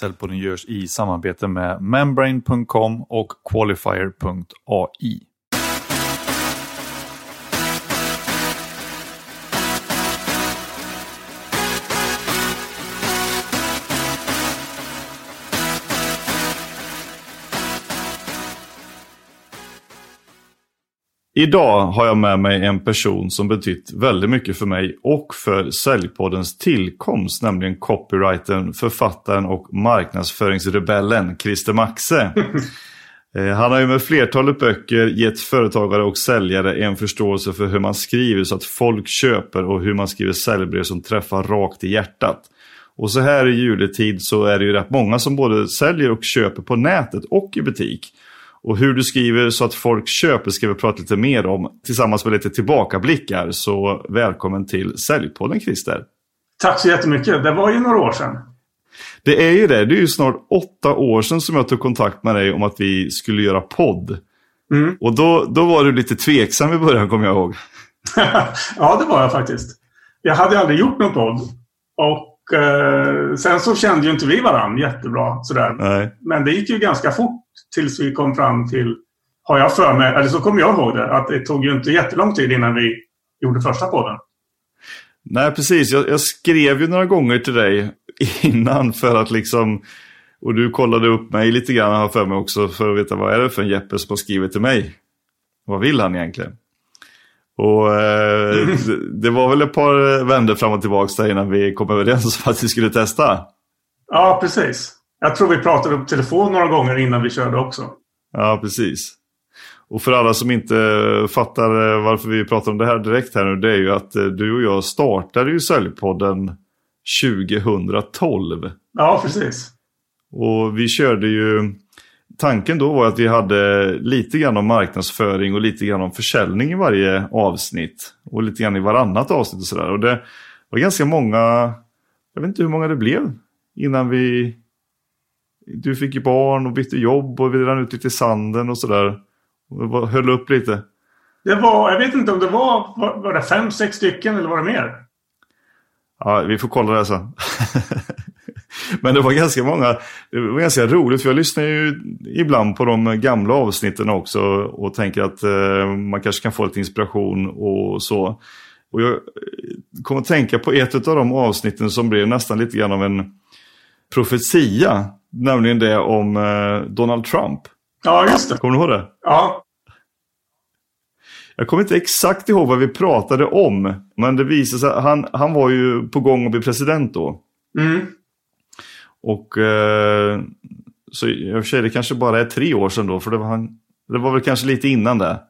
Säljpodden görs i samarbete med membrane.com och qualifier.ai. Idag har jag med mig en person som betytt väldigt mycket för mig och för Säljpoddens tillkomst, nämligen copywritern, författaren och marknadsföringsrebellen Christer Maxe. Eh, han har ju med flertalet böcker gett företagare och säljare en förståelse för hur man skriver så att folk köper och hur man skriver säljbrev som träffar rakt i hjärtat. Och så här i juletid så är det ju rätt många som både säljer och köper på nätet och i butik. Och hur du skriver så att folk köper ska vi prata lite mer om tillsammans med lite tillbakablickar. Så välkommen till Säljpodden Christer. Tack så jättemycket. Det var ju några år sedan. Det är ju det. Det är ju snart åtta år sedan som jag tog kontakt med dig om att vi skulle göra podd. Mm. Och då, då var du lite tveksam i början kommer jag ihåg. ja, det var jag faktiskt. Jag hade aldrig gjort någon podd. Och eh, sen så kände ju inte vi varandra jättebra. Sådär. Nej. Men det gick ju ganska fort tills vi kom fram till, har jag för mig, eller så kommer jag ihåg det, att det tog ju inte jättelång tid innan vi gjorde första podden. Nej, precis. Jag, jag skrev ju några gånger till dig innan för att liksom och du kollade upp mig lite grann har för mig också för att veta vad är det för en Jeppe som har skrivit till mig. Vad vill han egentligen? Och eh, mm. det, det, var väl ett par vändor fram och tillbaka där innan vi kom överens om att vi skulle testa. Ja, precis. Jag tror vi pratade på telefon några gånger innan vi körde också. Ja, precis. Och för alla som inte fattar eh, varför vi pratar om det här direkt här nu, det är ju att eh, du och jag startade ju Säljpodden 2012. Ja, precis. Och vi körde ju, tanken då var att vi hade lite grann om marknadsföring och lite grann om försäljning i varje avsnitt. Och lite grann i varannat avsnitt och sådär. Och det var ganska många, jag vet inte hur många det blev innan vi du fick ju barn och bytte jobb och vi rann ut lite i sanden och sådär. Och höll upp lite. Det var, jag vet inte om det var, var, det fem, sex stycken eller var det mer? Ja, vi får kolla det sen. Men det var ganska många, det var ganska roligt för jag lyssnar ju ibland på de gamla avsnitten också och tänker att eh, man kanske kan få lite inspiration och så. Och jag kommer att tänka på ett av de avsnitten som blev nästan lite grann av en profetia. Nämligen det om eh, Donald Trump. Ja, just det. Kommer du ihåg det? Ja. Jag kommer inte exakt ihåg vad vi pratade om. Men det visade sig att han, han var ju på gång att bli president då. Mm. Och eh, så i och för sig det kanske bara är tre år sedan då. För det var, han, det var väl kanske lite innan det.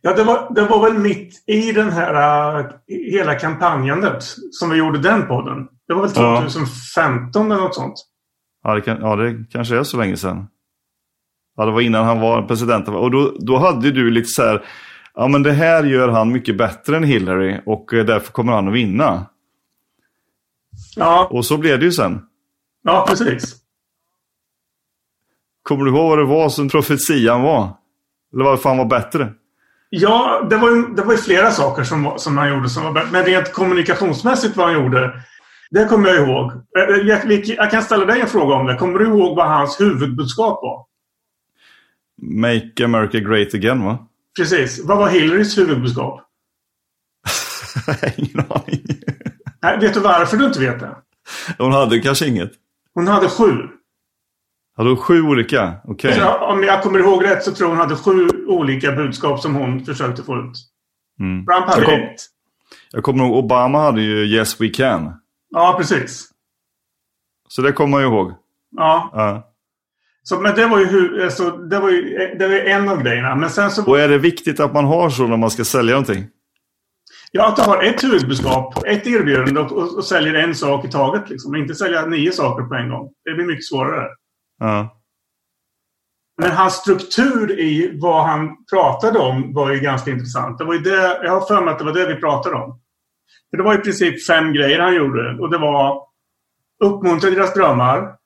Ja, det var, det var väl mitt i den här uh, hela kampanjandet som vi gjorde den podden. Det var väl 2015 ja. eller något sånt. Ja det, kan, ja, det kanske är så länge sedan. Ja, det var innan han var president. Och då, då hade du lite så här, ja men det här gör han mycket bättre än Hillary och eh, därför kommer han att vinna. Ja. Och så blev det ju sen. Ja, precis. Kommer du ihåg vad det var som profetian var? Eller varför han var bättre? Ja, det var ju, det var ju flera saker som, som han gjorde som var bättre. Men rent kommunikationsmässigt vad han gjorde det kommer jag ihåg. Eh, eh, jag, jag, kan ställa dig en fråga om det. Kommer du ihåg vad hans huvudbudskap var? Make America Great Again, va? Precis. Vad var Hillarys huvudbudskap? Ingen aning. Nej, vet du varför du inte vet det? Hon hade kanske inget. Hon hade sju. Hade hon sju olika? Okej. Okay. Om jag kommer ihåg rätt så tror hon hade sju olika budskap som hon försökte få ut. Mm. Trump hade jag kom, ett. Jag kommer ihåg Obama hade ju Yes We Can. Ja, precis. Så det kommer man ju ihåg. Ja. ja. Så, men det var, ju, alltså, det, var ju, det var ju en av grejerna. Men sen så... Och är det viktigt att man har så när man ska sälja någonting? Ja, att du har ett huvudbudskap, ett erbjudande och, och, och, säljer en sak i taget. Liksom. Inte sälja nio saker på en gång. Det blir mycket svårare. Ja. Men hans struktur i vad han pratade om var ju ganska intressant. Det var ju det, jag har för mig att det var det vi pratade om. För det var i princip fem grejer han gjorde. Och det var uppmuntra deras drömmar,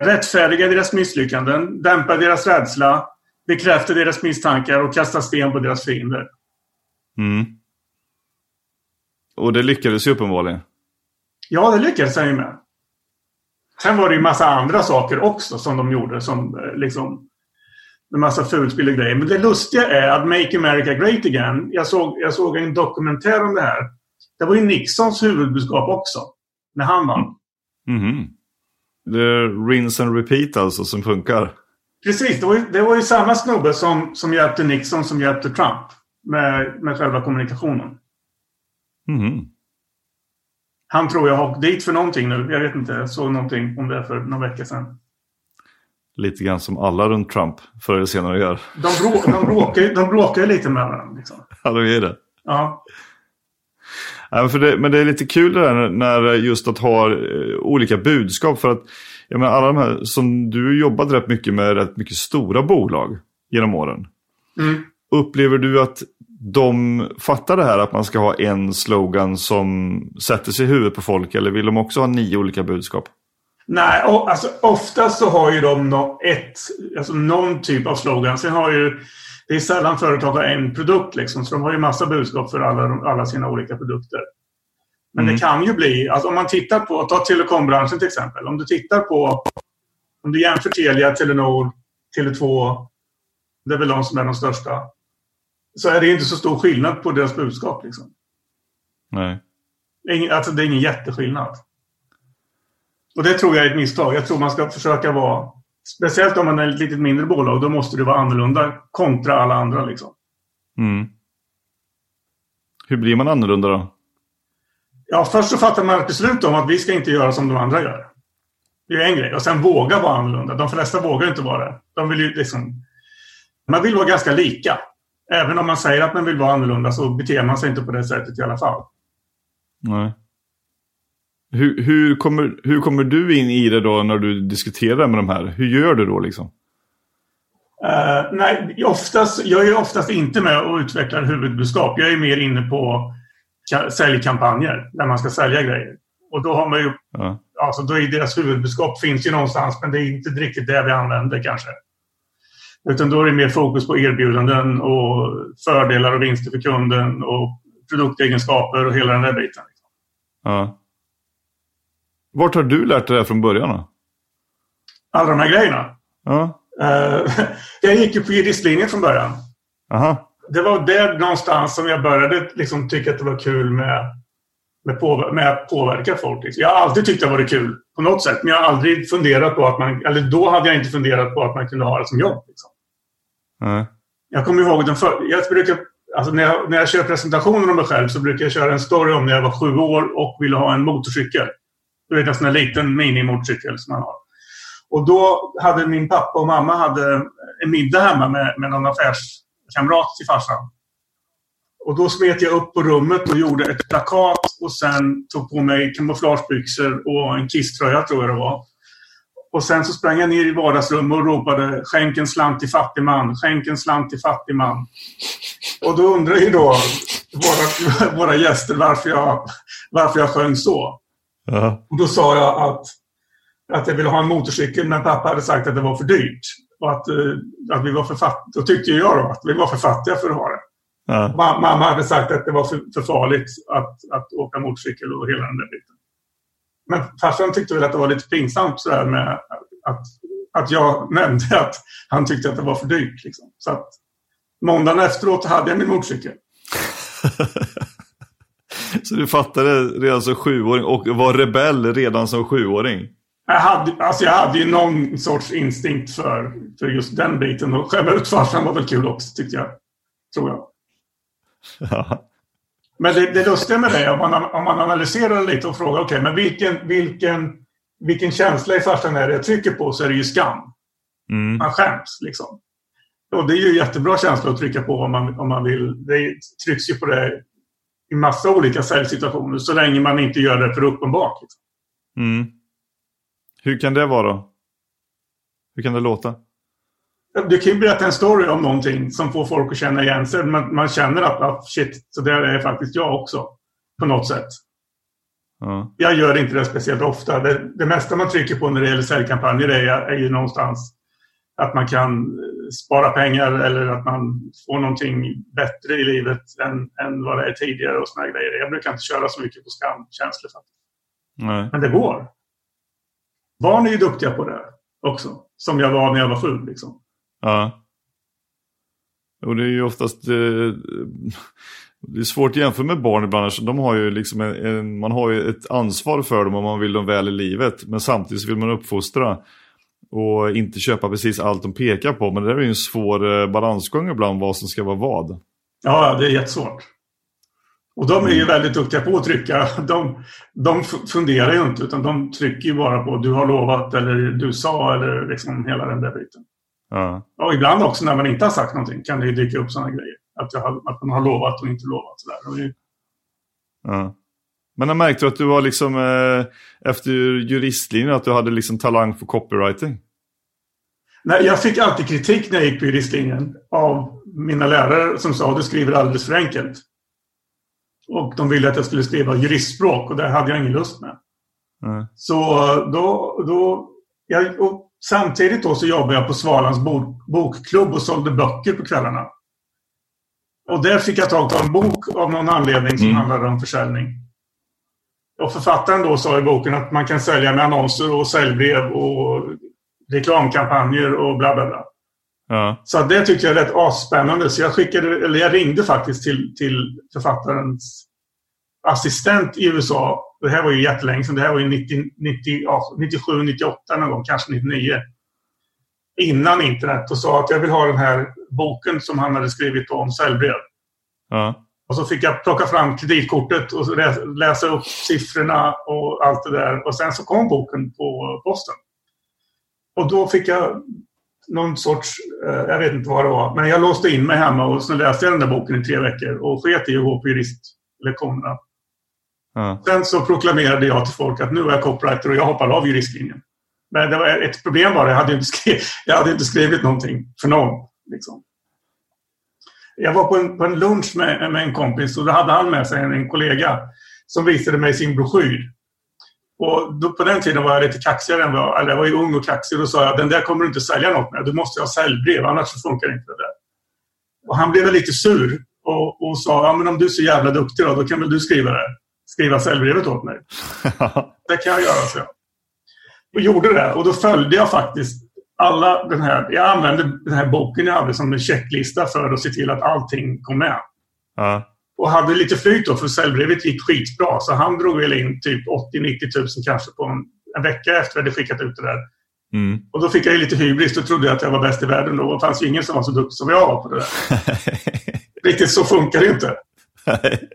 rättfärdiga deras misslyckanden, dämpa deras rädsla, bekräfta deras misstankar och kasta sten på deras fiender. Mm. Och det lyckades ju uppenbarligen. Ja, det lyckades han ju med. Sen var det ju massa andra saker också som de gjorde som eh, liksom en massa fulspel och grejer. Men det lustiga är att Make America Great Again, jag såg, jag såg en dokumentär om det här. Det var ju Nixons huvudbudskap också. När han vann. Mm -hmm. Det är rinse and repeat alltså som funkar. Precis, det var ju, det var ju samma snubbe som, som hjälpte Nixon som hjälpte Trump. Med, med själva kommunikationen. Mm. Han tror jag har dit för någonting nu. Jag vet inte, jag såg någonting om det för några veckor sedan. Lite grann som alla runt Trump förr eller senare gör. De, brå, de, bråkar, de bråkar lite med varandra. Liksom. Ja, de är det. Ja. Ja, för det, men det är lite kul det där när just att ha eh, olika budskap. För att jag menar, alla de här som du jobbat rätt mycket med rätt mycket stora bolag genom åren. Mm. Upplever du att de fattar det här att man ska ha en slogan som sätter sig i huvudet på folk? Eller vill de också ha nio olika budskap? Nej, alltså, oftast så har ju de ett, alltså, någon typ av slogan. Sen har ju, det är sällan företag har en produkt liksom, så de har ju massa budskap för alla, alla sina olika produkter. Men mm. det kan ju bli, alltså om man tittar på, ta telekombranschen till exempel. Om du tittar på, om du jämför Telia, Telenor, Tele2, det är väl de som är de största. Så är det inte så stor skillnad på deras budskap. Liksom. Nej. Ingen, alltså det är ingen jätteskillnad. Och det tror jag är ett misstag. Jag tror man ska försöka vara, speciellt om man är ett litet mindre bolag, då måste det vara annorlunda kontra alla andra. Liksom. Mm. Hur blir man annorlunda då? Ja, först så fattar man ett beslut om att vi ska inte göra som de andra gör. Det är en grej. Och sen våga vara annorlunda. De flesta vågar inte vara det. De vill liksom... Man vill vara ganska lika. Även om man säger att man vill vara annorlunda så beter man sig inte på det sättet i alla fall. Nej. Hur, hur, kommer, hur kommer du in i det då när du diskuterar med de här? Hur gör du då liksom? Uh, nej, oftast, jag är oftast inte med och utvecklar huvudbudskap. Jag är mer inne på säljkampanjer där man ska sälja grejer. Och då har man ju... Ja. Alltså då är deras huvudbudskap finns ju någonstans men det är inte riktigt det vi använder kanske. Utan då är det mer fokus på erbjudanden och fördelar och vinster för kunden och produktegenskaper och hela den där biten. Ja. Vart har du lärt dig det från början då? Alla de här grejerna? Ja. Uh, jag gick ju på juristlinjen från början. Aha. Det var där någonstans som jag började liksom tycka att det var kul med, med, på, med att påverka folk. Liksom. Jag har alltid tyckt det varit kul på något sätt. Men jag har aldrig funderat på att man... Eller då hade jag inte funderat på att man kunde ha det som jobb. Liksom. Mm. Jag kommer ihåg den för, jag brukar, alltså när, jag, när jag kör presentationer om mig själv så brukar jag köra en story om när jag var sju år och ville ha en motorcykel. Du vet en sån där liten minimotorcykel som man har. Och då hade min pappa och mamma hade en middag hemma med, med någon affärskamrat till farsan. Och då smet jag upp på rummet och gjorde ett plakat och sen tog på mig kamouflagebyxor och en kisströja tror jag det var. Och sen så sprang jag ner i vardagsrummet och ropade skänk en slant till fattig man, skänk en slant till fattig man. Och då undrar ju då våra, våra gäster varför jag, varför jag sjöng så. Ja. Och då sa jag att, att jag ville ha en motorcykel men pappa hade sagt att det var för dyrt. Och att, eh, att vi var för fattiga. Då tyckte jag då att vi var för fattiga för att ha det. Ja. Mamma hade sagt att det var för, för farligt att, att åka motorcykel och hela den där biten. Men farsan tyckte väl att det var lite pinsamt sådär med att, att jag nämnde att han tyckte att det var för dyrt. Liksom. Så att måndagen efteråt hade jag min motorcykel. Så du fattade redan som sjuåring och var rebell redan som sjuåring? Jag hade, alltså jag hade ju någon sorts instinkt för, för just den biten. Och skämma ut farsan var väl kul också, tyckte jag. Tror jag. Ja. Men det, det lustiga med det, om man, om man analyserar lite och frågar, okej, okay, men vilken, vilken, vilken känsla i farsan är det jag trycker på, så är det ju skam. Mm. Man skäms liksom. Och det är ju jättebra känsla att trycka på om man, om man vill. Det trycks ju på det i massa olika säljsituationer så länge man inte gör det för uppenbart. Liksom. Mm. Hur kan det vara? Hur kan det låta? Du kan ju berätta en story om någonting som får folk att känna igen sig. Man, man känner att ah, shit, så där är faktiskt jag också. På något sätt. Ja. Jag gör inte det speciellt ofta. Det, det mesta man trycker på när det gäller säljkampanjer är, är ju någonstans att man kan spara pengar eller att man får någonting bättre i livet än, än vad det är tidigare och såna grejer. Jag brukar inte köra så mycket på skamkänslor. Nej. Men det går. barn är ju duktiga på det också. Som jag var när jag var sju. Liksom. Ja. Och det är ju oftast... Eh, det är svårt att jämföra med barn ibland. De har ju liksom en, en, man har ju ett ansvar för dem om man vill dem väl i livet. Men samtidigt vill man uppfostra. Och inte köpa precis allt de pekar på. Men det är ju en svår eh, balansgång ibland vad som ska vara vad. Ja, det är jättesvårt. Och de är ju väldigt duktiga på att trycka. De, de funderar ju inte utan de trycker ju bara på du har lovat eller du sa eller liksom hela den där biten. Ja. Och ibland också när man inte har sagt någonting kan det ju dyka upp sådana grejer. Att, jag har, att man har lovat och inte lovat. Sådär. Det... Ja. Men jag märkte att du var liksom eh, efter juristlinjen att du hade liksom talang för copywriting? Nej, jag fick alltid kritik när jag gick på juristlinjen av mina lärare som sa att du skriver alldeles för enkelt. Och de ville att jag skulle skriva juristspråk och det hade jag ingen lust med. Mm. Så då, då jag, och samtidigt då så jobbade jag på Svalans bok, bokklubb och sålde böcker på kvällarna. Och där fick jag tag på en bok av någon anledning som mm. handlade om försäljning. Och författaren då sa i boken att man kan sälja med annonser och säljbrev och reklamkampanjer och bla bla bla. Ja. Så det tyckte jag lät asspännande. Så jag, skickade, eller jag ringde faktiskt till, till författarens assistent i USA. Det här var ju jättelänge sedan. Det här var ju 90, 90, ja, 97, 98 någon gång, kanske 99. Innan internet och sa att jag vill ha den här boken som han hade skrivit om säljbrev. Ja. Och så fick jag plocka fram kreditkortet och läsa upp siffrorna och allt det där. Och sen så kom boken på posten. Och då fick jag någon sorts, eh, jag vet inte vad det var, men jag låste in mig hemma och så läste jag den där boken i tre veckor och sket i att gå på juristlektionerna. Ja. Sen så proklamerade jag till folk att nu är jag copywriter och jag hoppar av juristlinjen. Men det var ett problem var det, jag hade inte skrivit, jag hade inte skrivit någonting för någon. Liksom. Jag var på en, på en lunch med, med en kompis och då hade han med sig en, en kollega som visade mig sin broschyr. Och då, på den tiden var jag lite kaxigare än vad eller jag var ju ung och kaxig. Då sa jag den där kommer du inte sälja något med. Du måste ha säljbrev, annars funkar inte det där. Och han blev lite sur och, och sa ja, men om du är så jävla duktig då, då kan väl du skriva det. Skriva säljbrevet åt mig. det kan jag göra, så jag. Och gjorde det. Och då följde jag faktiskt alla den här. Jag använde den här boken jag hade som en checklista för att se till att allting kom med. Ja och hade lite flyt då, för säljbrevet gick skitbra. Så han drog väl in typ 80-90 tusen kanske på en, en vecka efter att jag skickat ut det där. Mm. Och då fick jag lite hybris. Då trodde jag att jag var bäst i världen då. Det fanns ju ingen som var så duktig som jag var på det där. Riktigt så funkar det inte. Nej.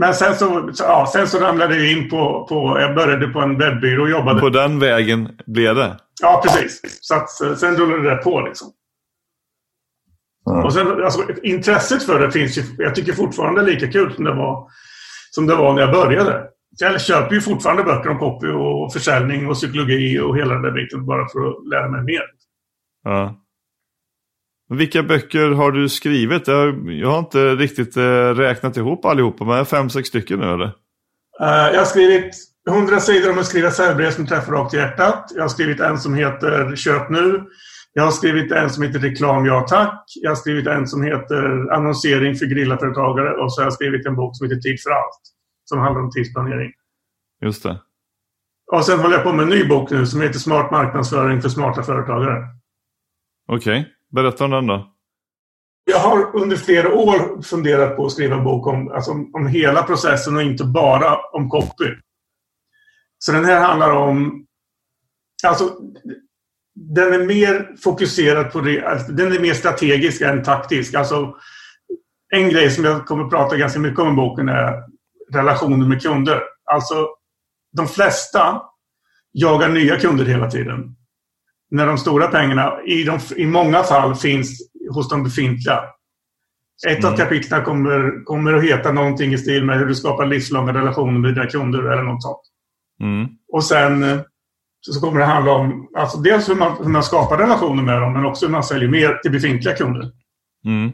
Men sen så, ja, sen så ramlade jag in på, på... Jag började på en webbyrå och jobbade. På den vägen blev det? Ja, precis. Så att, sen rullade det på liksom. Mm. Och sen, alltså, intresset för det finns ju, jag tycker fortfarande lika kul som det var, som det var när jag började. Jag köper ju fortfarande böcker om copy och försäljning och psykologi och hela den där biten bara för att lära mig mer. Ja. Vilka böcker har du skrivit? Jag har inte riktigt eh, räknat ihop allihopa, men fem, sex stycken nu eller? Uh, jag har skrivit 100 sidor om att skriva säljbrev som träffar rakt i hjärtat. Jag har skrivit en som heter Köp nu. Jag har skrivit en som heter Reklam ja tack. Jag har skrivit en som heter Annonsering för grillaföretagare och så har jag skrivit en bok som heter Tid för allt. Som handlar om tidsplanering. Just det. Och sen håller jag på med en ny bok nu som heter Smart marknadsföring för smarta företagare. Okej, okay berätta om den då. Jag har under flera år funderat på att skriva en bok om, alltså om hela processen och inte bara om copy. Så den här handlar om... Alltså, den är mer fokuserad på det. Alltså, den är mer strategisk än taktisk. Alltså, en grej som jag kommer att prata ganska mycket om i boken är relationer med kunder. Alltså, de flesta jagar nya kunder hela tiden. När de stora pengarna i, de, i många fall finns hos de befintliga. Ett mm. av kapitlen kommer, kommer att heta någonting i stil med hur du skapar livslånga relationer med dina kunder eller något sånt. Mm. Och sen så kommer det handla om alltså dels hur man, hur man skapar relationer med dem men också hur man säljer mer till befintliga kunder. Mm.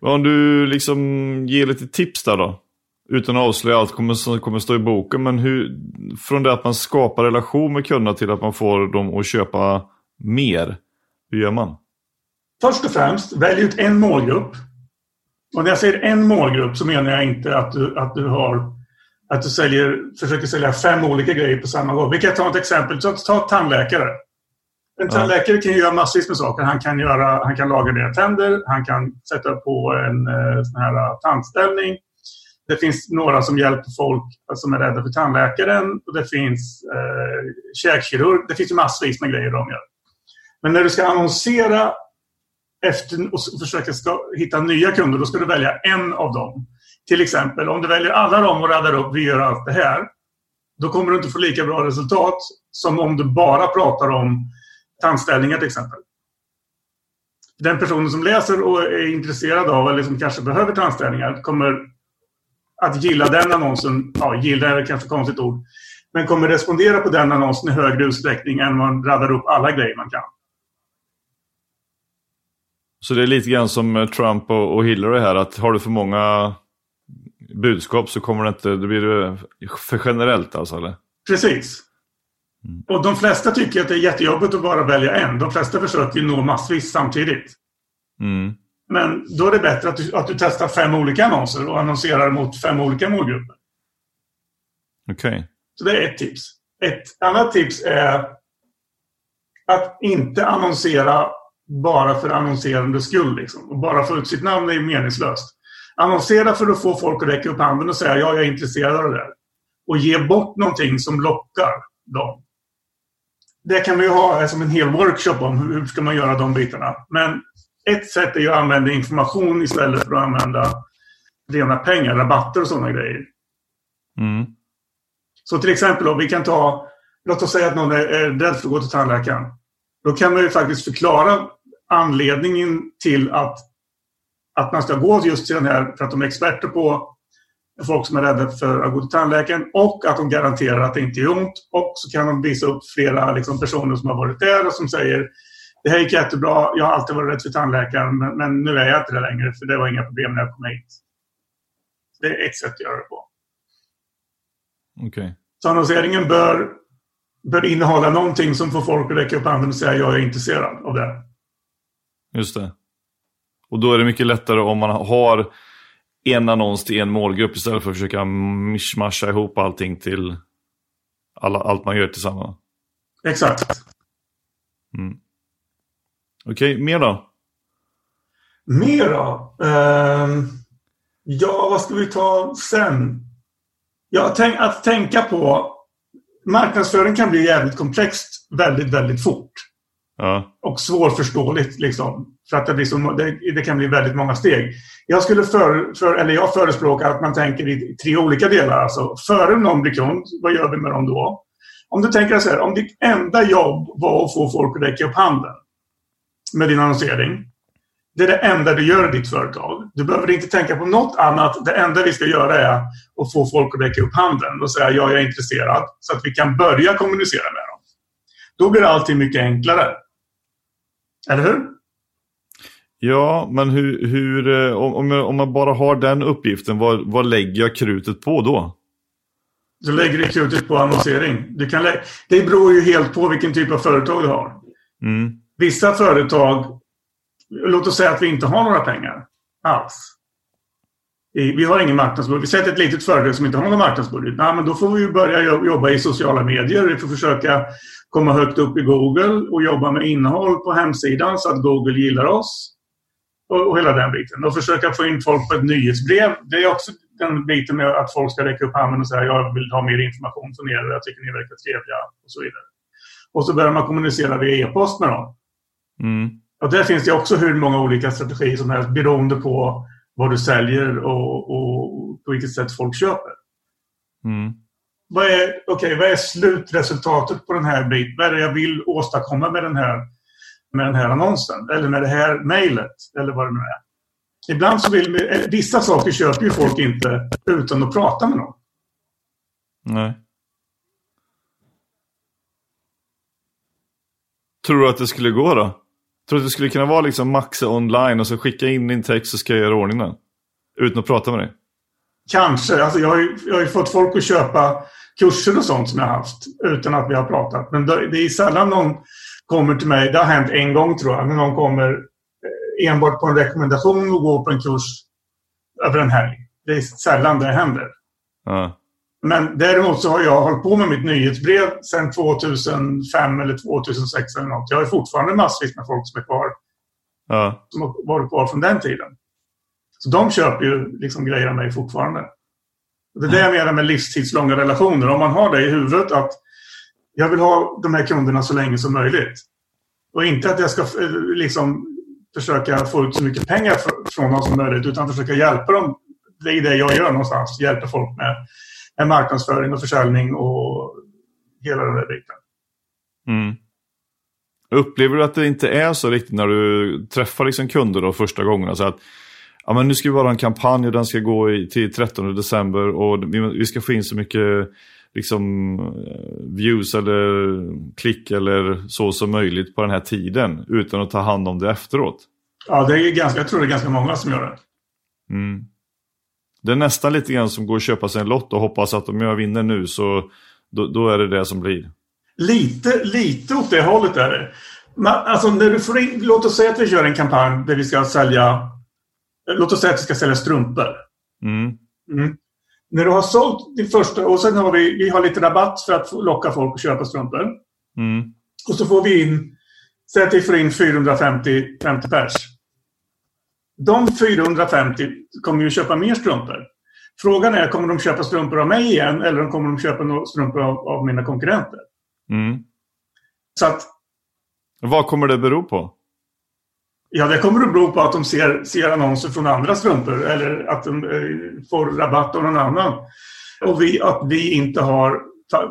Om du liksom ger lite tips där då? Utan att avslöja allt som kommer stå i boken. Men hur, från det att man skapar relation med kunderna till att man får dem att köpa mer. Hur gör man? Först och främst, välj ut en målgrupp. Och när jag säger en målgrupp så menar jag inte att du, att du har att du säljer, försöker sälja fem olika grejer på samma gång. Vi kan ta ett exempel. Ta, ta tandläkare. En tandläkare kan göra massvis med saker. Han kan, göra, han kan laga dina tänder, han kan sätta på en eh, sån här tandställning. Det finns några som hjälper folk eh, som är rädda för tandläkaren. Och det finns eh, käkkirurg. Det finns ju massvis med grejer de gör. Men när du ska annonsera efter och försöka ska, hitta nya kunder, då ska du välja en av dem. Till exempel, om du väljer alla dem och räddar upp, vi gör allt det här. Då kommer du inte få lika bra resultat som om du bara pratar om tandställningar till exempel. Den personen som läser och är intresserad av eller som kanske behöver tandställningar kommer att gilla den annonsen. Ja, gilla är kanske ett konstigt ord. Men kommer respondera på den annonsen i högre utsträckning än man raddar upp alla grejer man kan. Så det är lite grann som Trump och Hillary här, att har du för många budskap så kommer det inte, det blir för generellt alltså eller? Precis. Mm. Och de flesta tycker att det är jättejobbigt att bara välja en. De flesta försöker nå massvis samtidigt. Mm. Men då är det bättre att du, att du testar fem olika annonser och annonserar mot fem olika målgrupper. Okej. Okay. Så det är ett tips. Ett annat tips är att inte annonsera bara för annonserandets skull. Liksom. Och bara få ut sitt namn är meningslöst. Annonsera för att få folk att räcka upp handen och säga ja, jag är intresserad av det där. Och ge bort någonting som lockar dem. Det kan vi ha som en hel workshop om hur ska man göra de bitarna. Men ett sätt är ju att använda information istället för att använda rena pengar, rabatter och sådana grejer. Mm. Så till exempel om vi kan ta, låt oss säga att någon är rädd för att gå till tandläkaren. Då kan man ju faktiskt förklara anledningen till att, att man ska gå just till den här, för att de är experter på folk som är rädda för att gå till tandläkaren och att de garanterar att det inte gör ont. Och så kan de visa upp flera liksom, personer som har varit där och som säger det här gick jättebra, jag har alltid varit rädd för tandläkaren men, men nu är jag inte det längre för det var inga problem när jag kom hit. Det är ett sätt att göra det på. Okej. Okay. Så annonseringen bör bör innehålla någonting som får folk att räcka upp handen och säga jag är intresserad av det. Just det. Och då är det mycket lättare om man har en annons till en målgrupp istället för att försöka mishmasha ihop allting till alla, allt man gör tillsammans. Exakt. Mm. Okej, okay, mer då? Mer då? Uh, ja, vad ska vi ta sen? Ja, tänk, att tänka på marknadsföring kan bli jävligt komplext väldigt, väldigt fort. Ja. Och svårförståeligt liksom. För att det, blir så, det, det, kan bli väldigt många steg. Jag skulle för, för, eller jag förespråkar att man tänker i tre olika delar. Alltså, före någon blir kund, vad gör vi med dem då? Om du tänker så här, om ditt enda jobb var att få folk att räcka upp handen med din annonsering. Det är det enda du gör i ditt företag. Du behöver inte tänka på något annat. Det enda vi ska göra är att få folk att räcka upp handen och säga ja, jag är intresserad. Så att vi kan börja kommunicera med dem. Då blir allting mycket enklare. Eller hur? Ja, men hur, hur eh, om, om man bara har den uppgiften, vad, vad lägger jag krutet på då? Du lägger du krutet på annonsering. Du kan det beror ju helt på vilken typ av företag du har. Mm. Vissa företag Låt oss säga att vi inte har några pengar alls. Vi har ingen marknadsbudget. Vi sätter ett litet företag som inte har någon marknadsbudget. Nej, men då får vi börja jobba i sociala medier. Vi får försöka komma högt upp i Google och jobba med innehåll på hemsidan så att Google gillar oss. Och, och hela den biten. Och försöka få in folk på ett nyhetsbrev. Det är också den biten med att folk ska räcka upp handen och säga jag vill ha mer information från er. Jag tycker ni verkar trevliga och så vidare. Och så börjar man kommunicera via e-post med dem. Mm. Och där finns det också hur många olika strategier som helst beroende på vad du säljer och, och på vilket sätt folk köper. Mm. Vad, är, okay, vad är slutresultatet på den här biten? Vad är det jag vill åstadkomma med den här, med den här annonsen? Eller med det här mejlet? Eller vad det nu är. Ibland så vill eh, vissa saker köper ju folk inte utan att prata med någon. Nej. Tror du att det skulle gå då? Tror du att det skulle kunna vara liksom maxa online och så skicka in din text så ska jag göra ordning den? Utan att prata med dig? Kanske. Alltså jag, har ju, jag har ju fått folk att köpa kurser och sånt som jag har haft utan att vi har pratat. Men det är sällan någon kommer till mig, det har hänt en gång tror jag, när någon kommer eh, enbart på en rekommendation och går på en kurs över en helg. Det är sällan det händer. Ja. Men däremot så har jag hållit på med mitt nyhetsbrev sedan 2005 eller 2006 eller något. Jag har fortfarande massvis med folk som är kvar. Ja. Som har varit kvar från den tiden. Så de köper ju liksom grejer av mig fortfarande. Det är det jag menar med livstidslånga relationer. Om man har det i huvudet att jag vill ha de här kunderna så länge som möjligt. Och inte att jag ska eh, liksom försöka få ut så mycket pengar från dem som möjligt utan försöka hjälpa dem. Det är det jag gör någonstans. Hjälper folk med, med marknadsföring och försäljning och hela den där biten. Mm. Upplever du att det inte är så riktigt när du träffar liksom kunder då första gången? Alltså att ja, men nu ska vi ha en kampanj och den ska gå i, till 13 december och vi, vi ska få in så mycket liksom, eh, views eller klick eller så som möjligt på den här tiden utan att ta hand om det efteråt. Ja, det är ganska, jag tror det är ganska många som gör det. Mm. Det är nästan lite grann som går att köpa sig en lott och hoppas att om jag vinner nu så då, då är det det som blir. Lite, lite åt det hållet är det. Men, alltså, när du får in, låt oss säga att vi kör en kampanj där vi ska sälja Låt oss säga att vi ska sälja strumpor. Mm. Mm. När du har sålt din första och sen har vi, vi har lite rabatt för att locka folk att köpa strumpor. Mm. Och så får vi in, säg att vi får in 450 50 pers. De 450 kommer ju köpa mer strumpor. Frågan är, kommer de köpa strumpor av mig igen eller kommer de köpa strumpor av, av mina konkurrenter? Mm. Så att... Vad kommer det bero på? Ja, det kommer att bero på att de ser, ser annonser från andra strumpor eller att de eh, får rabatt av någon annan. Och vi, att vi inte har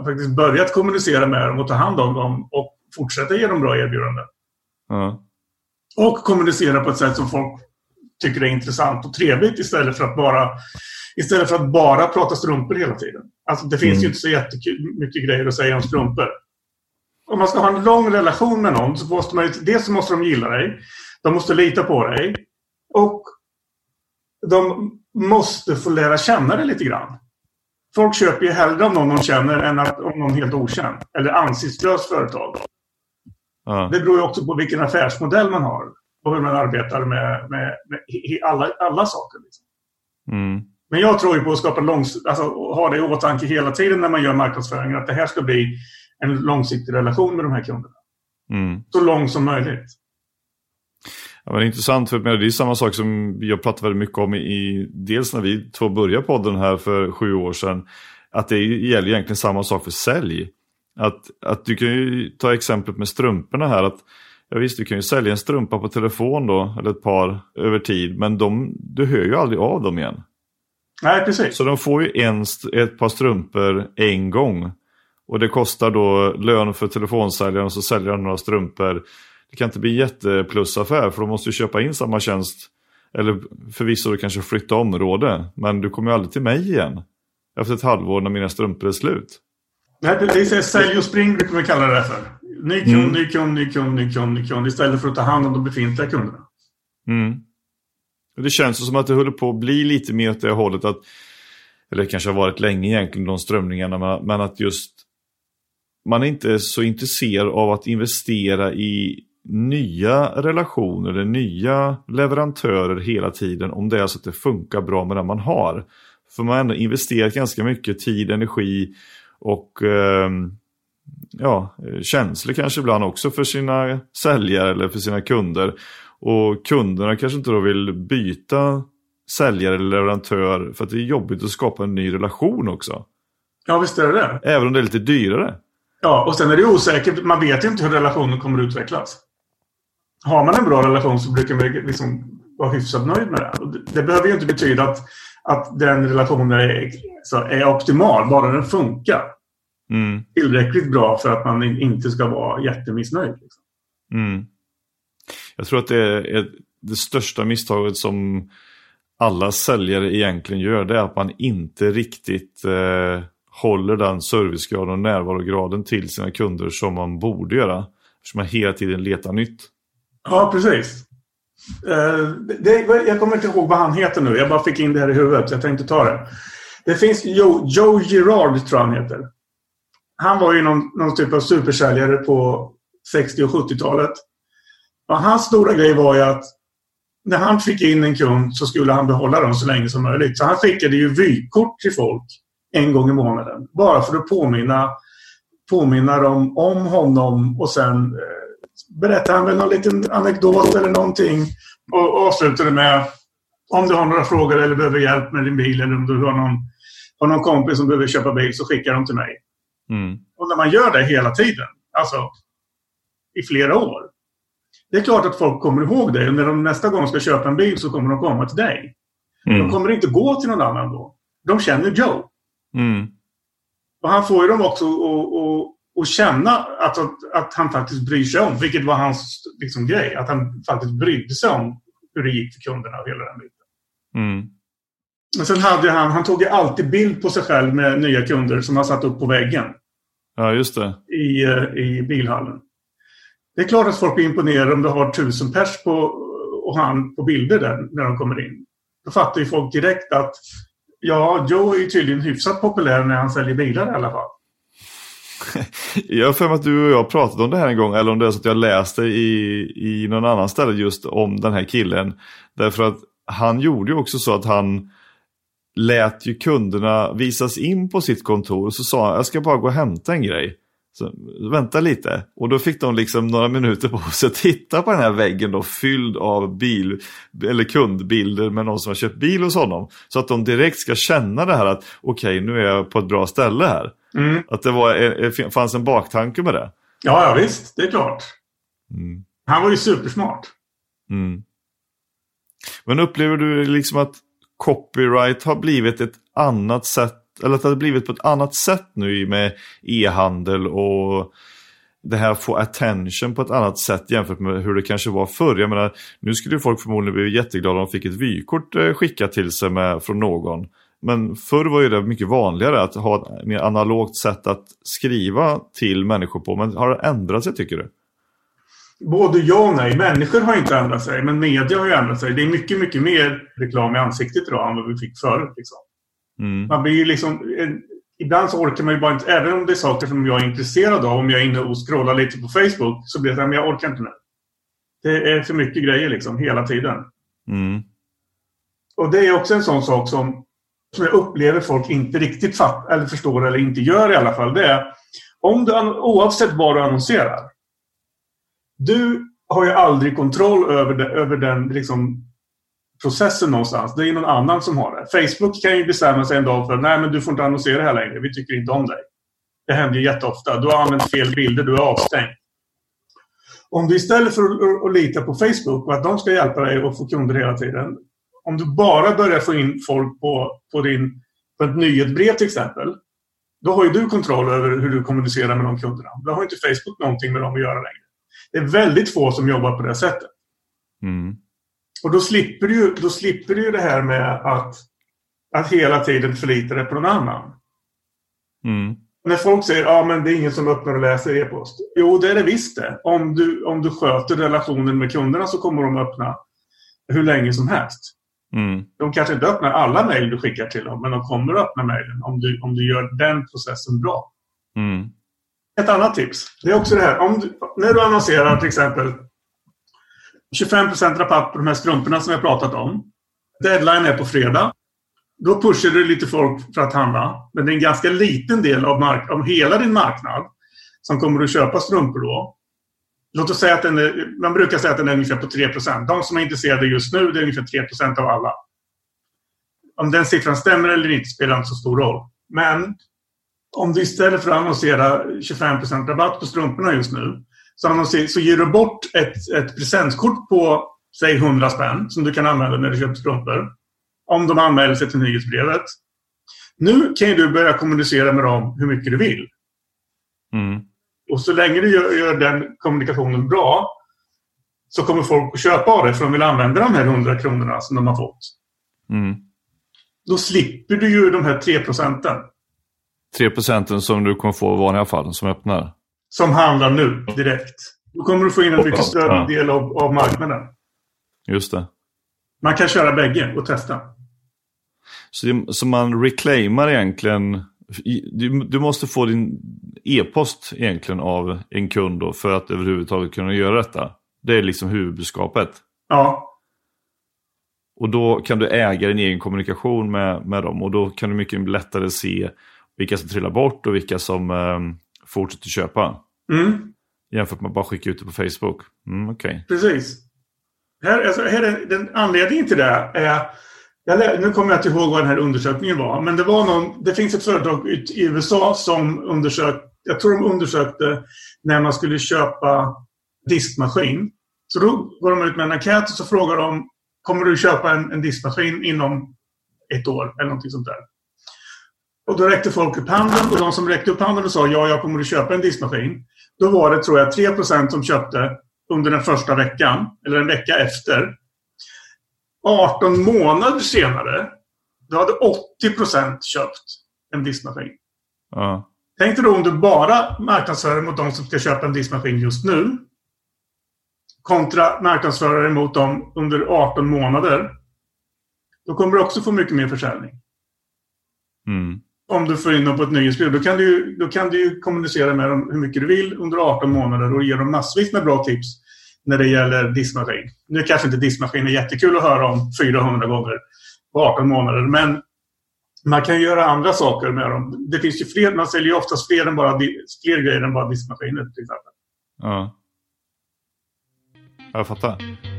faktiskt börjat kommunicera med dem och ta hand om dem och fortsätta ge dem bra erbjudanden. Mm. Och kommunicera på ett sätt som folk tycker är intressant och trevligt istället för att bara, istället för att bara prata strumpor hela tiden. Alltså, det finns mm. ju inte så jättemycket grejer att säga om strumpor. Om man ska ha en lång relation med någon så måste man dels så måste de gilla dig. De måste lita på dig. Och de måste få lära känna dig lite grann. Folk köper ju hellre av någon de känner än att, om någon helt okänd. Eller ansiktslöst företag. Ja. Det beror ju också på vilken affärsmodell man har. Och hur man arbetar med, med, med alla, alla saker. Liksom. Mm. Men jag tror ju på att skapa långs alltså, ha det i åtanke hela tiden när man gör marknadsföring. Att det här ska bli en långsiktig relation med de här kunderna. Mm. Så lång som möjligt. Ja, men intressant, för det är samma sak som jag pratat väldigt mycket om i, dels när vi två började podden här för sju år sedan, att det gäller egentligen samma sak för sälj. Att, att du kan ju ta exemplet med strumporna här, att ja, visst du kan ju sälja en strumpa på telefon då, eller ett par över tid, men de, du hör ju aldrig av dem igen. Nej, precis. Så de får ju en, ett par strumpor en gång. Och det kostar då lön för telefonsäljaren och så säljer han några strumpor det kan inte bli jätteplusaffär för de måste ju köpa in samma tjänst. Eller förvisso du kanske flytta område, men du kommer ju aldrig till mig igen. Efter ett halvår när mina strumpor är slut. Nej, är sälj och spring brukar man kalla det för. Ny kund, mm. ny kund, ny kund, ny kund, ny kund. Istället för att ta hand om de befintliga kunderna. Mm. Det känns som att det håller på att bli lite mer åt det hållet att, eller det kanske har varit länge egentligen de strömningarna, men att just man är inte så intresserad av att investera i nya relationer eller nya leverantörer hela tiden om det är så att det funkar bra med det man har. För man har ändå investerat ganska mycket tid, energi och eh, ja, känslor kanske ibland också för sina säljare eller för sina kunder. Och kunderna kanske inte då vill byta säljare eller leverantör för att det är jobbigt att skapa en ny relation också. Ja, visst är det det. Även om det är lite dyrare. Ja, och sen är det osäkert. Man vet ju inte hur relationen kommer att utvecklas har man en bra relation så brukar man liksom vara hyfsat nöjd med det. Och det, det behöver ju inte betyda att, att den relationen är, så är optimal, bara den funkar. Mm. Tillräckligt bra för att man inte ska vara jättemissnöjd. Liksom. Mm. Jag tror att det är det största misstaget som alla säljare egentligen gör. Det är att man inte riktigt eh, håller den servicegraden och närvarograden till sina kunder som man borde göra. Eftersom man hela tiden letar nytt. Ja, precis. Uh, det, jag kommer inte ihåg vad han heter nu. Jag bara fick in det här i huvudet. Jag tänkte ta det. Det finns Joe, Joe Girard, tror jag han heter. Han var ju någon, någon typ av supersäljare på 60 och 70-talet. Och hans stora grej var ju att när han fick in en kund så skulle han behålla dem så länge som möjligt. Så han skickade ju vykort till folk en gång i månaden. Bara för att påminna, påminna dem om honom och sen eh, han väl någon liten anekdot eller någonting och, avslutade med om du har några frågor eller behöver hjälp med din bil eller om du har någon, har någon kompis som behöver köpa bil så skickar de till mig. Mm. Och när man gör det hela tiden, alltså i flera år. Det är klart att folk kommer ihåg dig. När de nästa gång ska köpa en bil så kommer de komma till dig. Mm. De kommer inte gå till någon annan då. De känner Joe. Mm. Och han får ju dem också att känna att, att han faktiskt bryr sig om. Vilket var hans liksom, grej. Att han faktiskt brydde sig om hur det gick för kunderna och hela den biten. Mm. Men sen hade han, han tog ju alltid bild på sig själv med nya kunder som han satt upp på väggen. Ja, just det. I, eh, i bilhallen. Det är klart att folk blir imponerade om du har tusen pers på, och han på bilder där när de kommer in. Då fattar ju folk direkt att ja, Joe är ju tydligen hyfsat populär när han säljer bilar i alla fall. Jag har för mig att du och jag pratat om det här en gång, eller om det är så att jag läste i, i någon annan ställe just om den här killen. Därför att han gjorde ju också så att han lät ju kunderna visas in på sitt kontor och så sa han jag ska bara gå och hämta en grej. Så, vänta lite. Och då fick de liksom några minuter på sig att titta på den här väggen då fylld av bil eller kundbilder med någon som har köpt bil hos honom. Så att de direkt ska känna det här att okej okay, nu är jag på ett bra ställe här. Mm. Att det var, fanns en baktanke med det. Ja, ja visst. Det är klart. Mm. Han var ju supersmart. Mm. Men upplever du liksom att copyright har blivit ett annat sätt eller att det har blivit på ett annat sätt nu med e-handel och det här få attention på ett annat sätt jämfört med hur det kanske var förr. Jag menar, nu skulle folk förmodligen bli jätteglada om de fick ett vykort eh, skickat till sig med, från någon. Men förr var ju det mycket vanligare att ha ett mer analogt sätt att skriva till människor på. Men har det ändrat sig tycker du? Både ja och nej. Människor har inte ändrat sig, men media har ju ändrat sig. Det är mycket, mycket mer reklam i ansiktet idag än vad vi fick förr. Liksom. Mm. Man blir ju liksom... En, ibland så orkar man ju bara inte... Även om det är saker som jag är intresserad av. Om jag är inne och scrollar lite på Facebook så blir det så här, men jag orkar inte nu. Det är för mycket grejer liksom, hela tiden. Mm. Och det är också en sån sak som, som jag upplever folk inte riktigt fatt, eller förstår eller inte gör i alla fall. Det är om du, oavsett vad du annonserar. Du har ju aldrig kontroll över, det, över den liksom, processen någonstans. Det är någon annan som har det. Facebook kan ju bestämma sig en dag för nej men du får inte annonsera här längre. Vi tycker inte om dig. Det händer ju jätteofta. Du har använt fel bilder. Du är avstängd. Om du istället för att, lita på Facebook och att de ska hjälpa dig att få kunder hela tiden. Om du bara börjar få in folk på, på, din, på ett nyhetsbrev till exempel. Då har ju du kontroll över hur du kommunicerar med de kunderna. Då har inte Facebook någonting med dem att göra längre. Det är väldigt få som jobbar på det sättet. Mm. Och då slipper du då slipper du det här med att, att hela tiden förlita dig på någon annan. Mm. När folk säger att ah, det är ingen som öppnar och läser e-post. Jo, det är det visst det. Om du, om du sköter relationen med kunderna så kommer de öppna hur länge som helst. Mm. De kanske inte öppnar alla mejl du skickar till dem, men de kommer att öppna mejlen om du, om du gör den processen bra. Mm. Ett annat tips. Det är också det här. Om du, när du annonserar till exempel 25 rabatt på de här strumporna som vi har pratat om. Deadline är på fredag. Då pushar du lite folk för att handla. Men det är en ganska liten del av, mark- av hela din marknad som kommer att köpa strumpor då. Låt oss säga att den är, man brukar säga att den är ungefär på 3% De som är intresserade just nu, det är ungefär 3% av alla. Om den siffran stämmer eller inte spelar inte så stor roll. Men om du istället för att annonsera 25 rabatt på strumporna just nu så, annonser, så ger du bort ett, ett presentkort på säg 100 spänn som du kan använda när du köper strumpor. Om de anmäler sig till nyhetsbrevet. Nu kan du börja kommunicera med dem hur mycket du vill. Mm. Och så länge du gör, gör, den kommunikationen bra så kommer folk att köpa av det för de vill använda de här 100 kronorna som de har fått. Mm. Då slipper du ju de här 3 procenten. 3 procenten som du kommer få i vanliga fall som öppnar. Som handlar nu direkt. Då kommer du få in en mycket större ja. del av, av marknaden. Just det. Man kan köra bägge och testa. Så, det, så man reclaimar egentligen du, du, måste få din e-post egentligen av en kund då för att överhuvudtaget kunna göra detta. Det är liksom huvudbudskapet. Ja. Och då kan du äga din egen kommunikation med, med dem och då kan du mycket lättare se vilka som trillar bort och vilka som eh, fortsätter köpa. Mm. Jämfört med att bara skicka ut det på Facebook. Mm, okay. Precis. Här, alltså, här är, den anledningen till det är jag, nu kommer jag inte ihåg vad den här undersökningen var, men det var någon, det finns ett företag i USA som undersökte, jag tror de undersökte när man skulle köpa diskmaskin. Så då går de ut med en enkät och så frågar de, kommer du köpa en, en diskmaskin inom ett år eller någonting sånt där? Och då räckte folk upp handen och de som räckte upp handen och sa ja, jag kommer att köpa en diskmaskin. Då var det, tror jag, 3% som köpte under den första veckan, eller en vecka efter. 18 månader senare, då hade 80% köpt en diskmaskin. Ja. Tänk dig då om du bara marknadsför mot de som ska köpa en diskmaskin just nu. Kontra marknadsförare mot dem under 18 månader. Då kommer du också få mycket mer försäljning. Mm. Om du får in dem på ett nyhetsbrev. Då kan du, då kan du kommunicera med dem hur mycket du vill under 18 månader och ge dem massvis med bra tips när det gäller diskmaskin. Nu kanske inte diskmaskin är jättekul att höra om 400 gånger på 18 månader, men man kan göra andra saker med dem. Det finns ju fler, man säljer ju oftast fler, än bara, fler grejer än bara diskmaskiner till exempel. Ja. Jag fattar.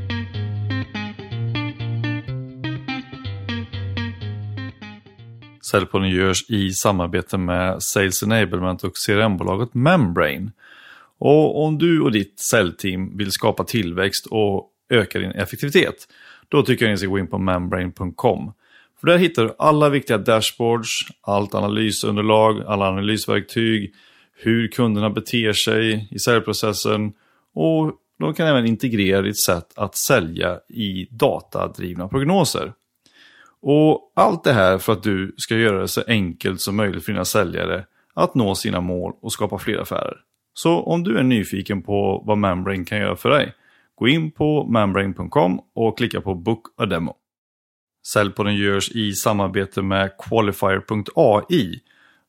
Säljpodden görs i samarbete med Sales Enablement och CRM-bolaget Membrane. Och om du och ditt säljteam vill skapa tillväxt och öka din effektivitet, då tycker jag ni ska gå in på membrane.com. För där hittar du alla viktiga dashboards, allt analysunderlag, alla analysverktyg, hur kunderna beter sig i säljprocessen och de kan även integrera ditt sätt att sälja i datadrivna prognoser. Och allt det här för att du ska göra det så enkelt som möjligt för dina säljare att nå sina mål och skapa fler affärer. Så om du är nyfiken på vad Membrane kan göra för dig, gå in på membrane.com och klicka på Book a Demo. Säljpodden görs i samarbete med Qualifier.ai.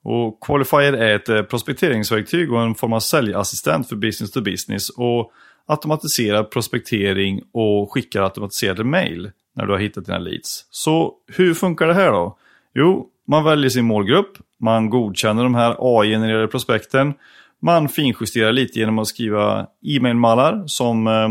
Och Qualifier är ett eh, prospekteringsverktyg och en form av säljassistent för business to business och automatiserar prospektering och skickar automatiserade mail när du har hittat dina leads. Så hur funkar det här då? Jo, man väljer sin målgrupp, man godkänner de här AI-genererade prospekten man finjusterar lite genom att skriva e-mailmallar som eh,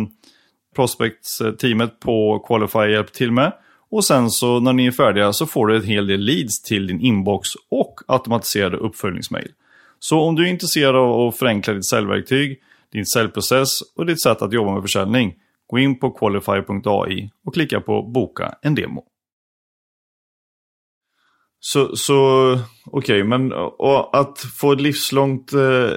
prospects-teamet på Qualify hjälper till med. Och sen så när ni är färdiga så får du en hel del leads till din inbox och automatiserade uppföljningsmail. Så om du är intresserad av att förenkla ditt säljverktyg, din säljprocess och ditt sätt att jobba med försäljning, gå in på qualify.ai och klicka på boka en demo. Så, så okej, okay, men och att få ett livslångt eh,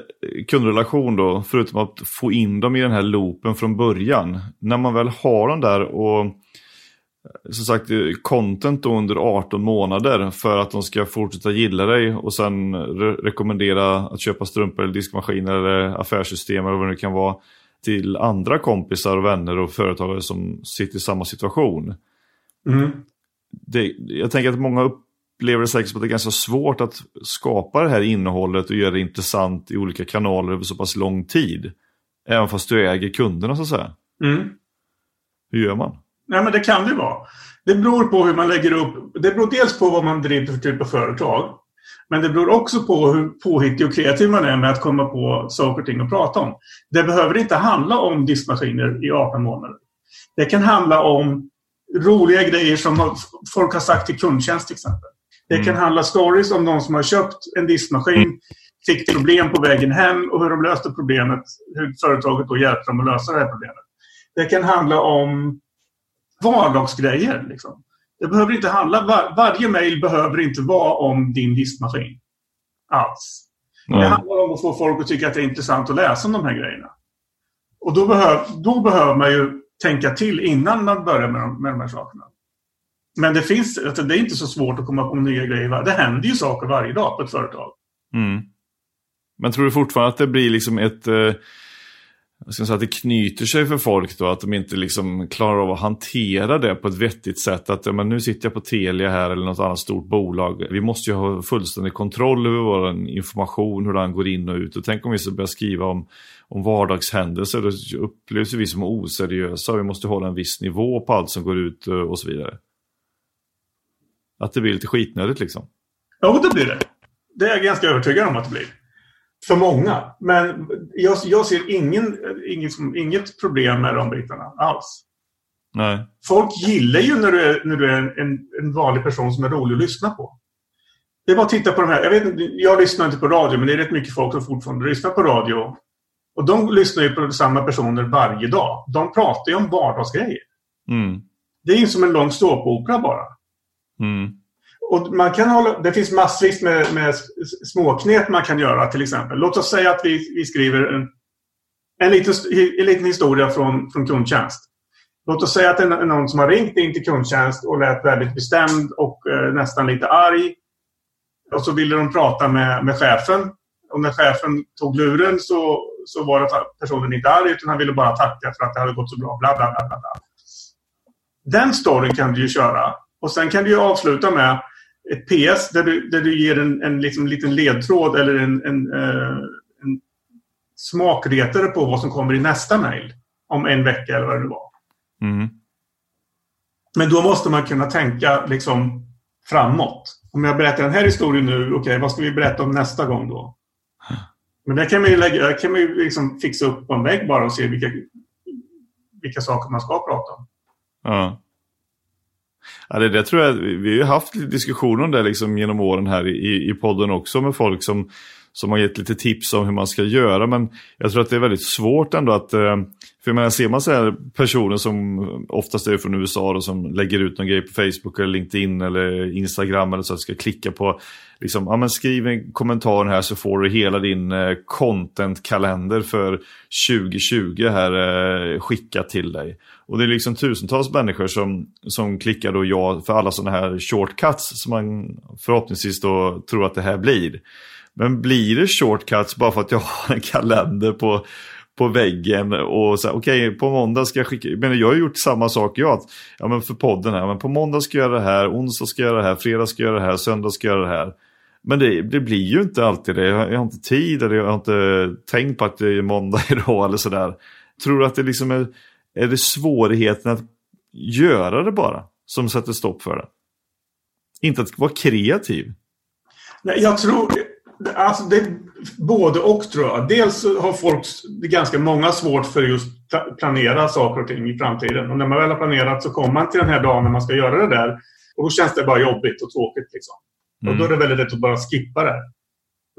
kundrelation då, förutom att få in dem i den här loopen från början. När man väl har dem där och eh, som sagt eh, content då under 18 månader för att de ska fortsätta gilla dig och sen re rekommendera att köpa strumpor eller diskmaskiner eller affärssystem eller vad det nu kan vara till andra kompisar och vänner och företagare som sitter i samma situation. Mm. Det, jag tänker att många upp, upplever det säkert som att det är ganska svårt att skapa det här innehållet och göra det intressant i olika kanaler över så pass lång tid. Även fast du äger kunderna så att säga. Mm. Hur gör man? Nej, men det kan det vara. Det beror på hur man lägger upp. Det beror dels på vad man driver för typ av företag. Men det beror också på hur påhittig och kreativ man är med att komma på saker och ting att prata om. Det behöver inte handla om diskmaskiner i 18 månader. Det kan handla om roliga grejer som folk har sagt till kundtjänst till exempel. Det kan mm. handla stories om någon som har köpt en diskmaskin, fick problem på vägen hem och hur de löste problemet. Hur företaget då hjälpte dem att lösa det här problemet. Det kan handla om vardagsgrejer. Liksom. Det behöver inte handla, var, varje mail behöver inte vara om din diskmaskin. Alls. Mm. Det handlar om att få folk att tycka att det är intressant att läsa om de här grejerna. Och då, behöv, då behöver man ju tänka till innan man börjar med de, med de här sakerna. Men det finns, alltså det är inte så svårt att komma på nya grejer. Det händer ju saker varje dag på ett företag. Mm. Men tror du fortfarande att det blir liksom ett... Eh, jag ska säga att det knyter sig för folk då, att de inte liksom klarar av att hantera det på ett vettigt sätt. Att ja, men nu sitter jag på Telia här eller något annat stort bolag. Vi måste ju ha fullständig kontroll över vår information, hur den går in och ut. Och tänk om vi ska börja skriva om, om vardagshändelser, då upplevs vi som oseriösa. Vi måste hålla en viss nivå på allt som går ut eh, och så vidare. Att det blir lite skitnödigt liksom. Ja, det blir det. Det är jag ganska övertygad om att det blir. För många. Men jag, jag ser ingen, inget, inget problem med de bitarna alls. Nej. Folk gillar ju när du är, när du är en, en vanlig person som är rolig att lyssna på. Det är bara att titta på de här. Jag, vet, jag lyssnar inte på radio, men det är rätt mycket folk som fortfarande lyssnar på radio. Och de lyssnar ju på samma personer varje dag. De pratar ju om vardagsgrejer. Mm. Det är ju som en lång ståuppopera bara. Mm. Och man kan hålla, det finns massvis med, med småknep man kan göra till exempel. Låt oss säga att vi, vi skriver en, en, liten, en liten historia från, från kundtjänst. Låt oss säga att det är någon som har ringt in till kundtjänst och lät väldigt bestämd och eh, nästan lite arg. Och så ville de prata med, med chefen. Och när chefen tog luren så, så var det personen inte arg utan han ville bara tacka för att det hade gått så bra. Bla, bla, bla, bla. Den storyn kan du ju köra. Och sen kan du ju avsluta med ett PS där du, där du ger en, en liksom, liten ledtråd eller en, en, uh, en smakretare på vad som kommer i nästa mejl. Om en vecka eller vad det nu var. Mm. Men då måste man kunna tänka liksom framåt. Om jag berättar den här historien nu, okej, okay, vad ska vi berätta om nästa gång då? Men det kan man ju, lägga, kan man ju liksom fixa upp på en vägg bara och se vilka, vilka saker man ska prata om. Ja. Ja, det, det tror jag, vi har haft diskussioner om det liksom genom åren här i, i podden också med folk som, som har gett lite tips om hur man ska göra. Men jag tror att det är väldigt svårt ändå att... Eh, för jag menar, ser man så här personer som oftast är från USA och som lägger ut någon grej på Facebook eller LinkedIn eller Instagram eller så att ska klicka på liksom, ja, men skriv en kommentar här så får du hela din eh, content-kalender för 2020 här eh, skickat till dig. Och det är liksom tusentals människor som, som klickar då ja för alla sådana här shortcuts som man förhoppningsvis då tror att det här blir. Men blir det shortcuts bara för att jag har en kalender på, på väggen och så okej okay, på måndag ska jag skicka, men jag har gjort samma sak jag, ja men för podden här, men på måndag ska jag göra det här, onsdag ska jag göra det här, fredag ska jag göra det här, söndag ska jag göra det här. Men det, det, blir ju inte alltid det. Jag, jag, har inte tid eller jag har inte tänkt på att det är måndag idag eller sådär. Tror du att det liksom är, är det svårigheten att göra det bara som sätter stopp för det? Inte att vara kreativ. Nej, jag tror... Alltså det både och tror jag. Dels har folk, ganska många, svårt för just planera saker och ting i framtiden. Och när man väl har planerat så kommer man till den här dagen när man ska göra det där. Och då känns det bara jobbigt och tråkigt. Liksom. Mm. Och då är det väldigt lätt att bara skippa det.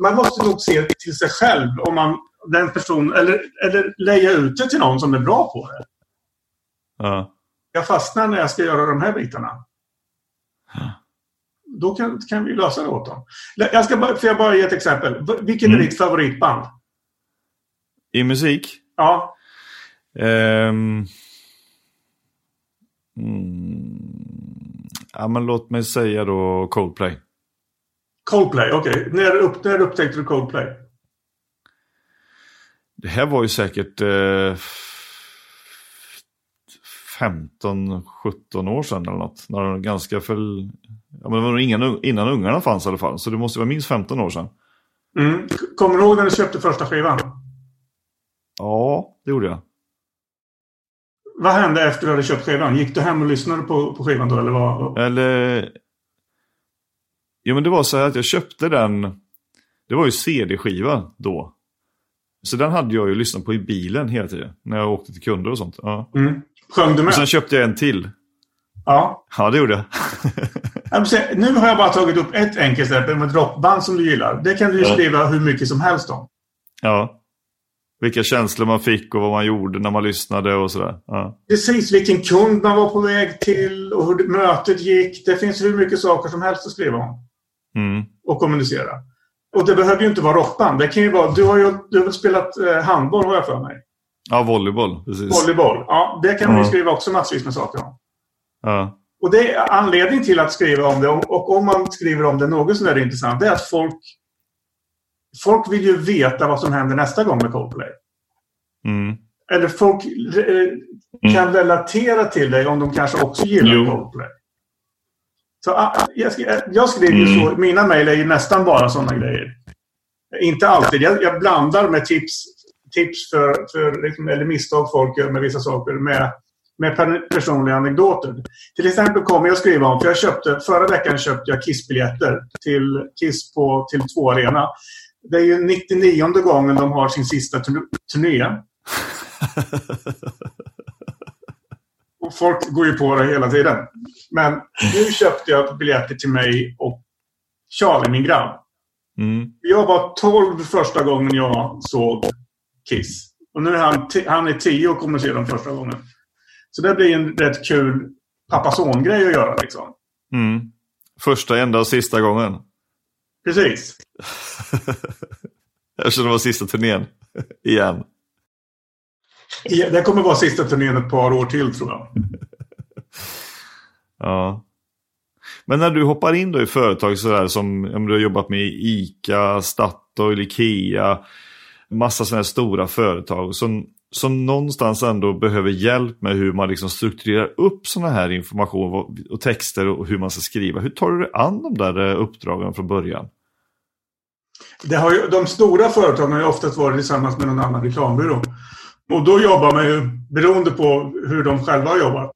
Man måste nog se till sig själv om man, den person, eller, eller leja ut det till någon som är bra på det. Ja. Jag fastnar när jag ska göra de här bitarna. Ja. Då kan, kan vi lösa det åt dem. Jag ska bara, får jag bara ge ett exempel? Vilket mm. är ditt favoritband? I musik? Ja. Um... Mm. Ja, men låt mig säga då Coldplay. Coldplay, okej. Okay. När, upp, när upptäckte du Coldplay? Det här var ju säkert eh, 15-17 år sedan eller något. När de ganska för... Ja, men det var innan, innan ungarna fanns i alla fall. Så det måste vara minst 15 år sedan. Mm. Kommer du ihåg när du köpte första skivan? Ja, det gjorde jag. Vad hände efter att du hade köpt skivan? Gick du hem och lyssnade på, på skivan då? Eller, vad? eller Jo men det var så här att jag köpte den, det var ju CD-skiva då. Så den hade jag ju lyssnat på i bilen hela tiden. När jag åkte till kunder och sånt. Ja. Mm. Sjöng du med? Och sen köpte jag en till. Ja. Ja, det gjorde jag. nu har jag bara tagit upp ett enkelt exempel med rockband som du gillar. Det kan du ju ja. skriva hur mycket som helst om. Ja. Vilka känslor man fick och vad man gjorde när man lyssnade och sådär. Ja. Precis, vilken kund man var på väg till och hur mötet gick. Det finns hur mycket saker som helst att skriva om. Mm. Och kommunicera. Och det behöver ju inte vara rockband. Det kan ju vara, du har ju du har spelat eh, handboll har jag för mig. Ja, volleyboll. Precis. Volleyboll. Ja, det kan man ju skriva också massvis med saker om. Ja. Och det är anledningen till att skriva om det, och om man skriver om det något som är intressant, det är att folk Folk vill ju veta vad som händer nästa gång med Coldplay. Mm. Eller folk eh, kan mm. relatera till dig om de kanske också gillar jo. Coldplay. Så, ah, jag, jag skriver ju så. Mm. Mina mejl är ju nästan bara sådana grejer. Inte alltid. Jag, jag blandar med tips, tips för, för liksom, eller misstag folk gör med vissa saker med med personliga anekdoter. Till exempel kommer jag skriva om, för jag köpte, förra veckan köpte jag Kiss-biljetter till Kiss på Tele2 Arena. Det är ju 99 gången de har sin sista turné. Och folk går ju på det hela tiden. Men nu köpte jag biljetter till mig och Charlie, min grabb. Mm. Jag var 12 första gången jag såg Kiss. Och nu är han, han är 10 och kommer se dem första gången. Så det blir en rätt kul pappa-son-grej att göra. Liksom. Mm. Första, enda och sista gången. Precis. Eftersom det var sista turnén. Igen. Det kommer vara sista turnén ett par år till tror jag. ja. Men när du hoppar in då i företag sådär som om du har jobbat med ICA, Statoil, Ikea, massa sådana här stora företag som, som någonstans ändå behöver hjälp med hur man liksom strukturerar upp sådana här information och texter och hur man ska skriva. Hur tar du dig an de där eh, uppdragen från början? Det har ju, de stora företagen har ju oftast varit tillsammans med någon annan reklambyrå. Och då jobbar man ju beroende på hur de själva har jobbat.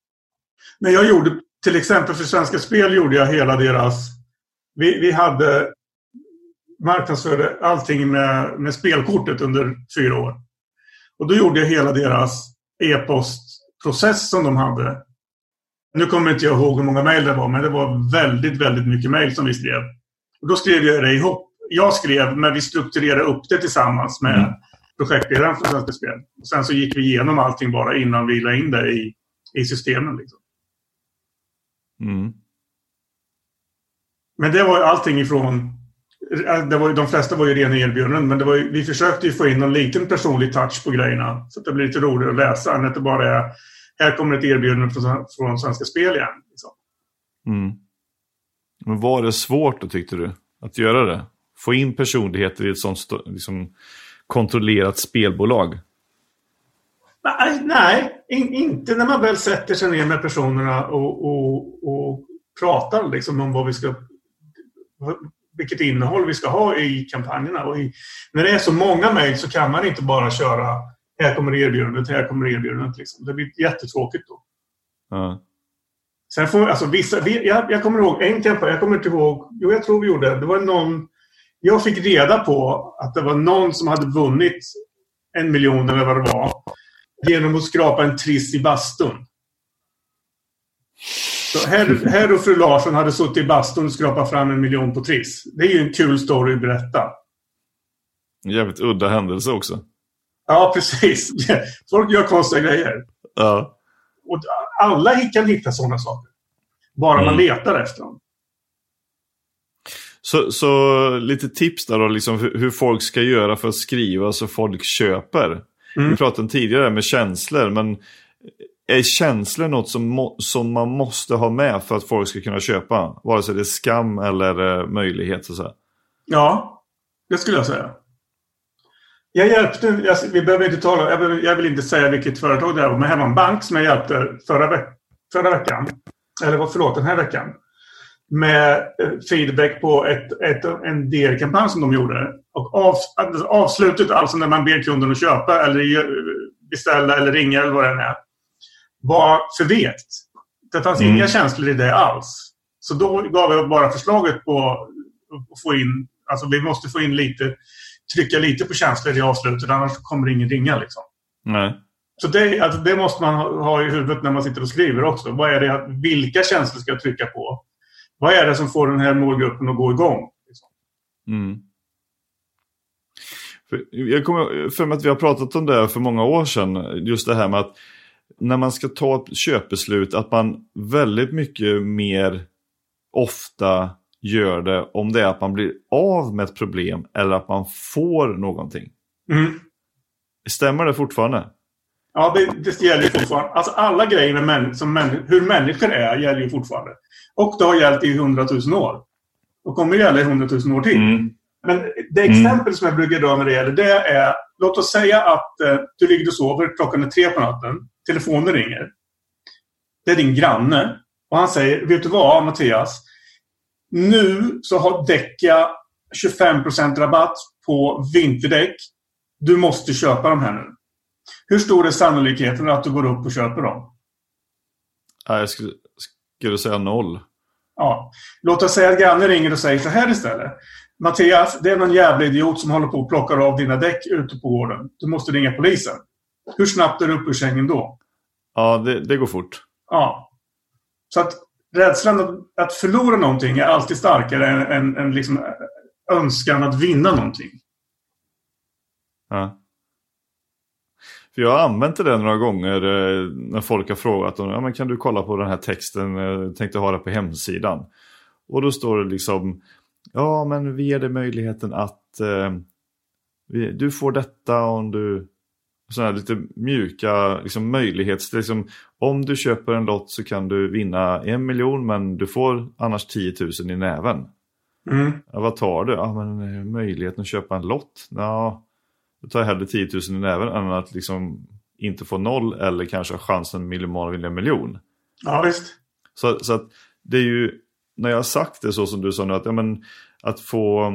Men jag gjorde till exempel för Svenska Spel gjorde jag hela deras... Vi, vi hade marknadsförde allting med, med spelkortet under fyra år. Och då gjorde jag hela deras e-postprocess som de hade. Nu kommer inte jag ihåg hur många mejl det var, men det var väldigt, väldigt mycket mejl som vi skrev. Och då skrev jag det ihop. Jag skrev, men vi strukturerade upp det tillsammans med mm. projektledaren för Svenska Spel. Och sen så gick vi igenom allting bara innan vi la in det i, i systemen. Liksom. Mm. Men det var allting ifrån... Det var, de flesta var ju rena erbjudanden, men det var, vi försökte ju få in någon liten personlig touch på grejerna. Så att det blir lite roligare att läsa än att det bara är här kommer ett erbjudande från, från Svenska Spel igen. Liksom. Mm. Men var det svårt då tyckte du? Att göra det? Få in personligheter i ett sånt liksom, kontrollerat spelbolag? Nej, nej in, inte när man väl sätter sig ner med personerna och, och, och pratar liksom om vad vi ska, vilket innehåll vi ska ha i kampanjerna. Och i, när det är så många mejl så kan man inte bara köra här kommer erbjudandet, här kommer erbjudandet. Liksom. Det blir jättetråkigt då. Mm. Sen får, alltså, vissa, vi, jag, jag, kommer ihåg en kampanj, jag kommer inte ihåg, jo jag tror vi gjorde det. Det var någon, jag fick reda på att det var någon som hade vunnit en miljon eller vad det var genom att skrapa en triss i bastun. Så herr, herr och fru Larsson hade suttit i bastun och skrapat fram en miljon på Triss. Det är ju en kul story att berätta. Jävligt udda händelse också. Ja, precis. Folk gör konstiga grejer. Ja. Och alla kan hitta sådana saker. Bara mm. man letar efter dem. Så, så lite tips där då, liksom hur, hur, folk ska göra för att skriva så folk köper. Mm. Vi pratade tidigare med känslor, men är känslor något som, som man måste ha med för att folk ska kunna köpa? Vare sig det är skam eller eh, möjlighet. Så att Ja, det skulle jag säga. Jag hjälpte, jag, vi behöver inte tala, jag, behöver, jag, vill inte säga vilket företag det är, men här var en bank som jag hjälpte förra, veck, förra veckan. Eller förlåt, den här veckan. Med eh, feedback på ett, ett, en DR-kampanj som de gjorde. Och av, alltså, avslutet, alltså när man ber kunden att köpa eller beställa eller ringa eller vad det än är var för vekt. Det fanns mm. inga känslor i det alls. Så då gav jag bara förslaget på att få in, alltså vi måste få in lite, trycka lite på känslor i avslutet annars kommer ingen ringa liksom. Nej. Så det, alltså, det måste man ha i huvudet när man sitter och skriver också. Vad är det, vilka känslor ska jag trycka på? Vad är det som får den här målgruppen att gå igång? Liksom? Mm. För jag kommer för mig att vi har pratat om det för många år sedan. Just det här med att när man ska ta ett köpbeslut att man väldigt mycket mer ofta gör det om det är att man blir av med ett problem eller att man får någonting. Mm. Stämmer det fortfarande? Ja, det, det gäller ju fortfarande. Alltså alla grejer med män, som män, hur människor är gäller ju fortfarande. Och det har gällt i hundratusen år. Och kommer gälla i hundratusen år till. Mm. Men det exempel mm. som jag brukar dra när det gäller det är, låt oss säga att eh, du ligger och sover, klockan är tre på natten telefonen ringer. Det är din granne. Och han säger, vet du vad Mattias? Nu så har Däcka 25% rabatt på vinterdäck. Du måste köpa dem här nu. Hur stor är sannolikheten att du går upp och köper dem? Ja, jag skulle, skulle säga noll. Ja. Låt oss säga att grannen ringer och säger så här istället. Mattias, det är någon jävla idiot som håller på och plockar av dina däck ute på gården. Du måste ringa polisen. Hur snabbt är du upp ur sängen då? Ja, det, det går fort. Ja. Så att rädslan att, att förlora någonting är alltid starkare än, än, än liksom önskan att vinna någonting. Ja. För jag har använt det några gånger eh, när folk har frågat om ja, men kan du kolla på den här texten, jag eh, tänkte ha det på hemsidan. Och då står det liksom, ja men vi ger dig möjligheten att eh, du får detta om du sådana här lite mjuka liksom, möjlighets... Liksom, om du köper en lott så kan du vinna en miljon men du får annars 10 000 i näven. Mm. Ja, vad tar du? Ja, men eh, möjligheten att köpa en lott? Ja, då tar jag hellre 10 000 i näven än att liksom inte få noll eller kanske chansen millimal vinna en miljon. Ja, visst. Så, så att det är ju, när jag har sagt det så som du sa nu, att, ja, men, att få,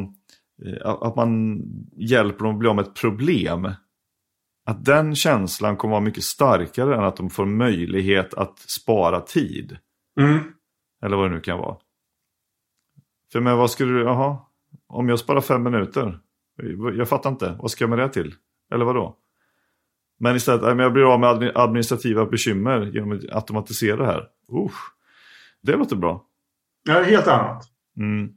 eh, att man hjälper dem att bli av med ett problem. Att den känslan kommer vara mycket starkare än att de får möjlighet att spara tid. Mm. Eller vad det nu kan vara. För men vad skulle du, jaha, om jag sparar fem minuter, jag fattar inte, vad ska jag med det till? Eller vad då? Men istället, jag blir av med administrativa bekymmer genom att automatisera det här. Usch, det låter bra. Ja, helt annat. Mm.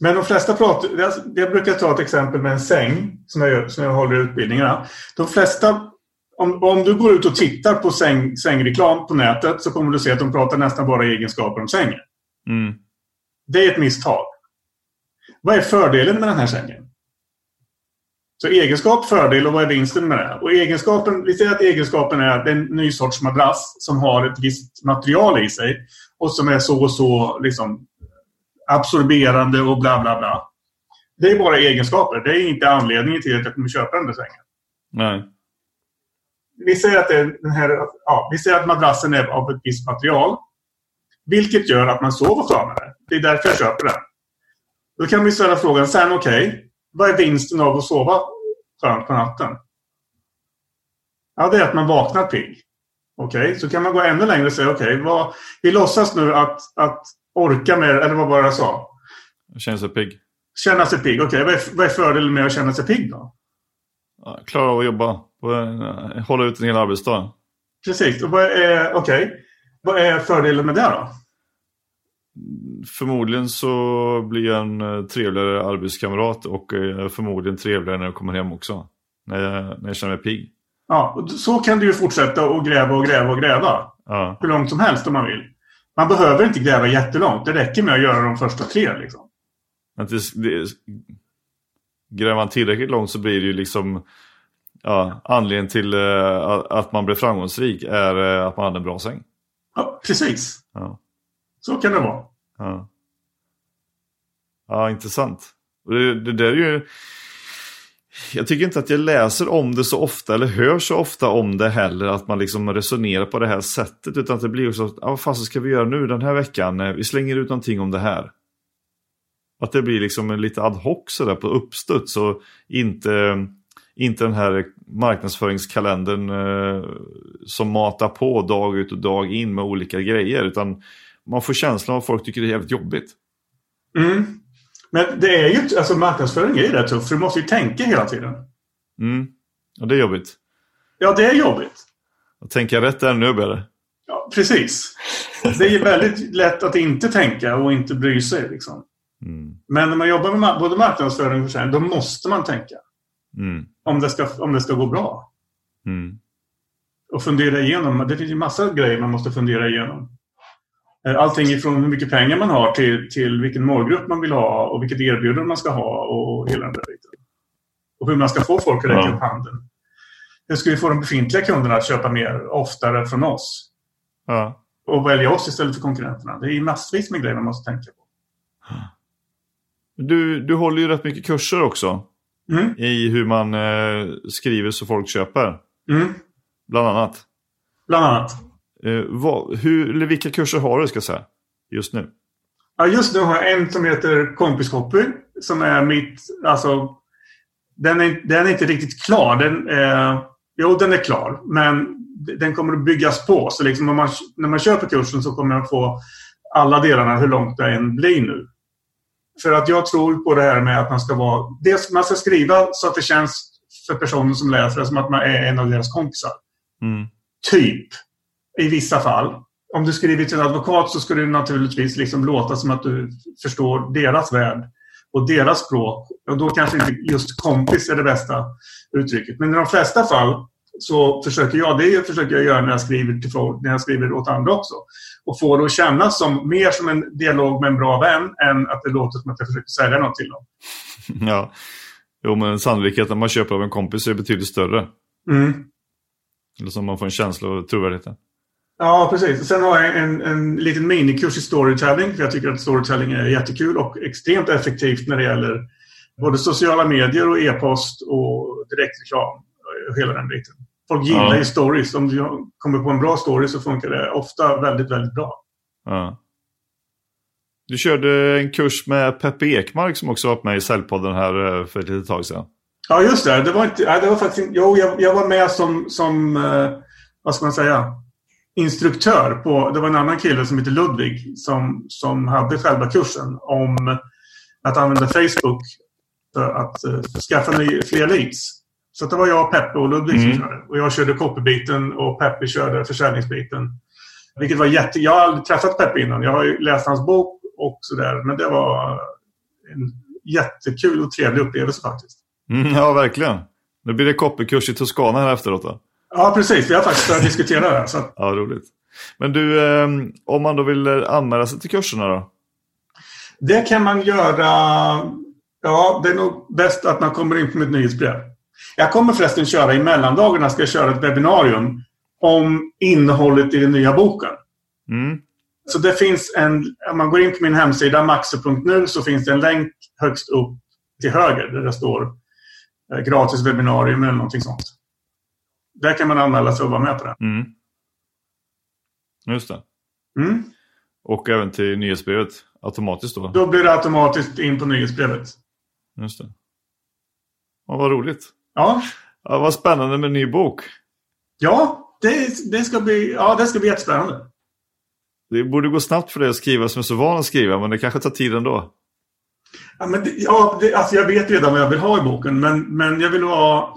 Men de flesta pratar, jag brukar ta ett exempel med en säng som jag, gör, som jag håller i utbildningarna. De flesta, om, om du går ut och tittar på säng, sängreklam på nätet så kommer du se att de pratar nästan bara egenskaper om sängen. Mm. Det är ett misstag. Vad är fördelen med den här sängen? Så egenskap, fördel och vad är vinsten med det? Och egenskapen, vi säger att egenskapen är en ny sorts madrass som har ett visst material i sig och som är så och så liksom, absorberande och bla bla bla. Det är bara egenskaper. Det är inte anledningen till att jag kommer köpa den där sängen. Nej. Vi säger att, den här, ja, vi säger att madrassen är av ett visst material. Vilket gör att man sover skönare. Det är därför jag köper den. Då kan vi ställa frågan sen, okej. Okay, vad är vinsten av att sova skönt på natten? Ja, det är att man vaknar pigg. Okej, okay, så kan man gå ännu längre och säga, okej, okay, vi låtsas nu att, att orka med, eller vad var det jag sa? Känna sig pigg. Känna sig pigg, okej. Okay. Vad, vad, är fördelen med att känna sig pigg då? Ja, klara av att jobba. Hålla ut en hel arbetsdag. Precis. Är, okay. vad är fördelen med det då? Förmodligen så blir jag en eh, trevligare arbetskamrat och eh, förmodligen trevligare när jag kommer hem också. När jag, när jag känner mig pigg. Ja, så kan du ju fortsätta och gräva och gräva och gräva. Ja. Hur långt som helst om man vill. Man behöver inte gräva jättelångt. Det räcker med att göra de första tre. Liksom. Att det, det, gräver man tillräckligt långt så blir det ju liksom ja, anledningen till uh, att man blir framgångsrik är uh, att man hade en bra säng. Ja, precis. Ja. Så kan det vara. Ja, ja intressant. Det, det där är ju... Jag tycker inte att jag läser om det så ofta eller hör så ofta om det heller. Att man liksom resonerar på det här sättet. Utan att det blir också, ah, vad fasen ska vi göra nu den här veckan? Eh, vi slänger ut någonting om det här. Att det blir liksom en lite ad hoc sådär på uppstuds. Och inte, inte den här marknadsföringskalendern eh, som matar på dag ut och dag in med olika grejer. Utan man får känslan av att folk tycker det är jävligt jobbigt. Mm. Men det är ju, alltså marknadsföring är ju rätt tufft för du måste ju tänka hela tiden. Mm. Och det är jobbigt. Ja, det är jobbigt. Att tänka rätt är nu bättre. Ja, precis. Det är väldigt lätt att inte tänka och inte bry sig. Liksom. Mm. Men när man jobbar med både marknadsföring och försäljning, då måste man tänka. Mm. Om, det ska, om det ska gå bra. Mm. Och fundera igenom. Det finns ju massa grejer man måste fundera igenom. Eh, allting ifrån hur mycket pengar man har till, till vilken målgrupp man vill ha och vilket erbjudande man ska ha och hela den där biten. Och hur man ska få folk att räcka Ja. upp handen. Hur ska vi få de befintliga kunderna att köpa mer oftare från oss? Ja. Och välja oss istället för konkurrenterna. Det är massvis med grejer man måste tänka på. Du, du håller ju rätt mycket kurser också. Mm. I hur man eh, skriver så folk köper. Mm. Bland annat. Bland annat. Eh, vad, hur, eller vilka kurser har du ska säga? Just nu. Ja, just nu har jag en som heter Kompiskopy. Som är mitt... Alltså, den är, den är inte riktigt klar. Den är, jo, den är klar. Men den kommer att byggas på. Så liksom man, när man köper kursen så kommer man få alla delarna hur långt det än blir nu. För att jag tror på det här med att man ska vara... Dels, man ska skriva så att det känns för personen som läser det som att man är en av deras kompisar. Mm. Typ. I vissa fall. Om du skriver till en advokat så ska det naturligtvis liksom låta som att du förstår deras värld och deras språk. Och då kanske inte just kompis är det bästa uttrycket. Men i de flesta fall så försöker jag, det försöker jag göra när jag skriver, till folk, när jag skriver åt andra också. Och få det att kännas som, mer som en dialog med en bra vän än att det låter som att jag försöker sälja något till dem. Ja, jo men sannolikheten man köper av en kompis är betydligt större. Mm. Eller som man får en känsla av trovärdigheten. Ja, precis. Sen har jag en, en liten minikurs i storytelling. För jag tycker att storytelling är jättekul och extremt effektivt när det gäller både sociala medier och e-post och direktreklam. Och hela den biten. Folk gillar Ja. ju stories. Om du kommer på en bra story så funkar det ofta väldigt, väldigt bra. Ja. Du körde en kurs med Peppe Ekmark som också varit med i Säljpodden här eh, för ett litet tag sedan. Ja, just det. Det var, inte, det var faktiskt. Jo, jag, jag var med som, som eh, vad ska man säga, instruktör. på Det var en annan kille som heter Ludvig som, som hade själva kursen om att använda Facebook för att eh, skaffa ny, fler leads. Så det var jag, Peppe och Ludvig Mm. som körde. Och jag körde copybiten och Peppe körde försäljningsbiten. Vilket var jätte... Jag har aldrig träffat Peppe innan. Jag har läst hans bok och sådär. Men det var en jättekul och trevlig upplevelse faktiskt. Mm, ja, verkligen. Nu blir det copykurs i Toscana här efteråt då. Ja, precis. Vi har faktiskt börjat diskutera det. här, Så Ja, roligt. Men du, eh, om man då vill eh, anmäla sig till kurserna då? det kan man göra... Ja, det är nog bäst att man kommer in på mitt nyhetsbrev. Jag kommer förresten köra i mellandagarna ska jag köra ett webbinarium om innehållet i den nya boken. Mm. Så det finns en... Om man går in på min hemsida maxo.nu så finns det en länk högst upp till höger där det står eh, gratis webbinarium eller någonting sånt. Där kan man anmäla sig och vara med på det. Mm. Just det. Mm. Och även till nyhetsbrevet automatiskt då. Då blir det automatiskt in på nyhetsbrevet. Just det. Ja, vad roligt. Ja, Ja, vad spännande med en ny bok. ja det, det, ska bli, ja det ska bli jättespännande. Det borde gå snabbt för dig att skriva som är så van att skriva, men det kanske tar tid ändå. Ja, men det, ja, det, alltså jag vet redan vad jag vill ha i boken, men, men jag vill ha...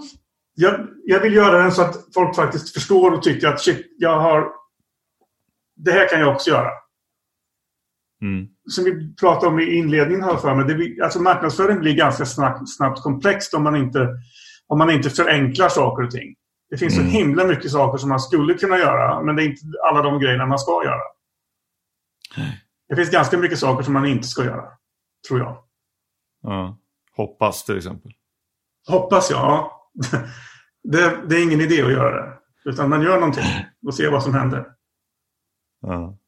Jag, jag vill göra den så att folk faktiskt förstår och tycker att shit, jag har... Det här kan jag också göra. Mm. Som vi pratade om i inledningen jag för mig. Det, alltså marknadsföring blir ganska snabbt, snabbt komplext om man, inte, om man inte förenklar saker och ting. Det finns Mm. så himla mycket saker som man skulle kunna göra, men det är inte alla de grejerna man ska göra. Det finns ganska mycket saker som man inte ska göra, tror jag. Ja. Hoppas till exempel. Hoppas jag. Det, det är ingen idé att göra det. Utan man gör någonting och ser vad som händer. Ja.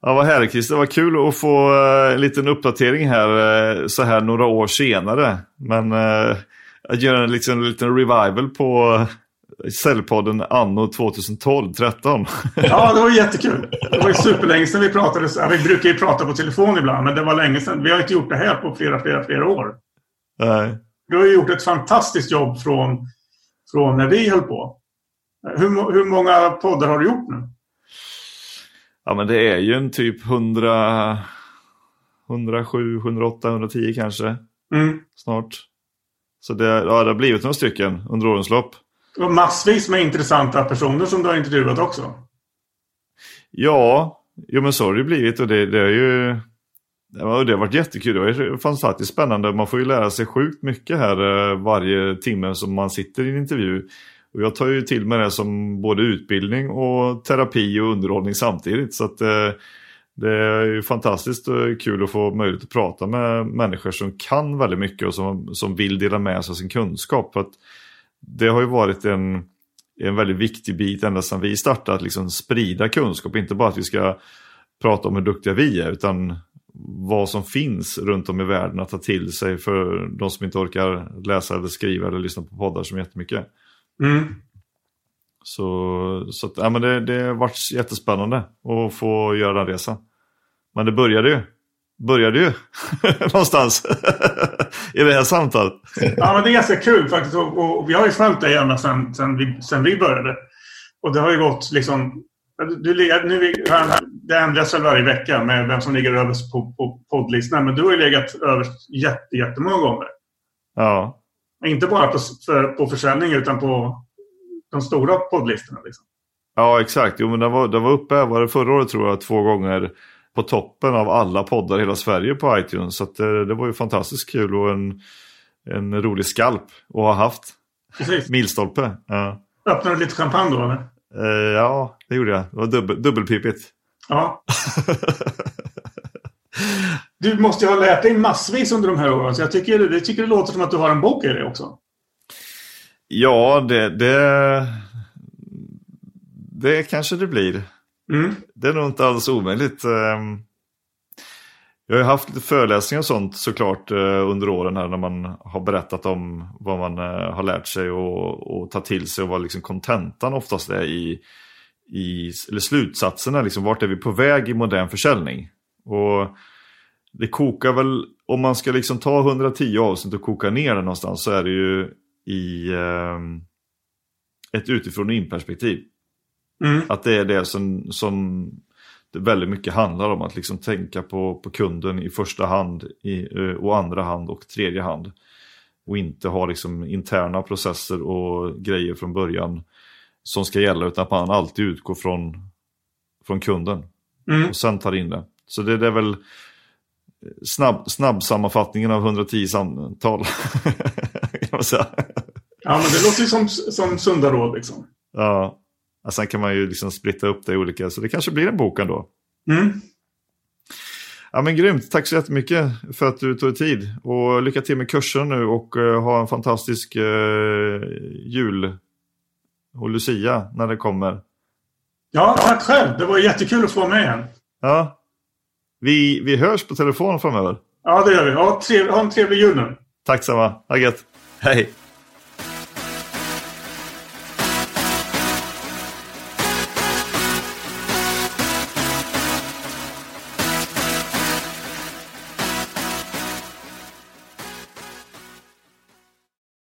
Ja, vad härligt Christer. Vad kul att få eh, en liten uppdatering här eh, så här några år senare. Men eh, att göra en, liksom, en liten revival på Säljpodden anno 2012-13. Ja, det var jättekul. Det var ju superlänge sedan vi pratade. vi brukar ju prata på telefon ibland, men det var länge sedan. Vi har inte gjort det här på flera, flera, flera år. Nej. Du har ju gjort ett fantastiskt jobb från, från när vi höll på. Hur, hur många poddar har du gjort nu? Ja, men det är ju en typ 100, 107, 108, 110 kanske Mm. snart. Så det, ja, det har blivit några stycken under årens lopp. Och massvis med intressanta personer som du har intervjuat också. Ja, jo, men så har det ju blivit och det, det är ju det har varit jättekul. Det är fantastiskt spännande. Man får ju lära sig sjukt mycket här eh, varje timme som man sitter i en intervju. Och jag tar ju till mig det som både utbildning och terapi och underhållning samtidigt. Så att eh, det är ju fantastiskt kul att få möjlighet att prata med människor som kan väldigt mycket och som, som vill dela med sig av sin kunskap. För att det har ju varit en, en väldigt viktig bit ända sedan vi startade, att liksom sprida kunskap. Inte bara att vi ska prata om hur duktiga vi är, utan vad som finns runt om i världen att ta till sig för de som inte orkar läsa eller skriva eller lyssna på poddar som jättemycket. Mm. Så, så att, ja, men det, det har varit jättespännande att få göra den resan. Men det började ju. började ju någonstans i det här samtalet. Ja, men det är ganska kul faktiskt. Och, och vi har ju följt dig ända sedan, sedan, vi, sedan vi började. Och det har ju gått liksom... Du, nu, det ändras väl varje vecka med vem som ligger överst på, på poddlistan. Men du har ju legat överst jätte, jättemånga gånger. Ja. Inte bara på, för, på försäljning utan på de stora poddlistorna. Liksom. Ja, exakt. Jo, men den var, den var uppe var det förra året tror jag två gånger på toppen av alla poddar i hela Sverige på iTunes. Så det, det, var ju fantastiskt kul och en, en rolig skalp att ha haft. Milstolpe. Ja. Öppnade du lite champagne då eller? Uh, ja, det gjorde jag. Det var dubbel, dubbelpipigt. Ja. du måste ju ha lärt dig massvis under de här åren. Så jag tycker, jag tycker det låter som att du har en bok i dig också. Ja, det, det, det kanske det blir. Mm. Det är nog inte alls omöjligt. Ehm, jag har haft lite föreläsningar och sånt såklart eh, under åren här när man har berättat om vad man eh, har lärt sig och, och ta till sig och vad liksom kontentan oftast är i, i eller slutsatserna, liksom, vart är vi på väg i modern försäljning? Och det kokar väl, om man ska liksom ta 110 avsnitt och koka ner det någonstans så är det ju i eh, ett utifrån och in-perspektiv. Mm. Att det är det som, som det väldigt mycket handlar om. Att liksom tänka på, på kunden i första hand, i, eh, och andra hand och tredje hand. Och inte ha liksom interna processer och grejer från början som ska gälla. Utan att man alltid utgår från, från kunden. Mm. Och sen tar in det. Så det, det är väl snabb, snabb sammanfattningen av 110 samtal. kan man säga. Ja, men det låter ju som, som sunda råd liksom. Ja. Ja, sen kan man ju liksom splitta upp det i olika, så det kanske blir en bok ändå. Mm. Ja men grymt, tack så jättemycket för att du tog tid. Och lycka till med kursen nu och uh, ha en fantastisk uh, jul och Lucia när det kommer. Ja, tack själv. Det var jättekul att få med igen. Ja. Vi, vi hörs på telefon framöver. Ja, det gör vi. Ha, trev, ha en trevlig jul nu. Tack samma. Ha gött. Hej.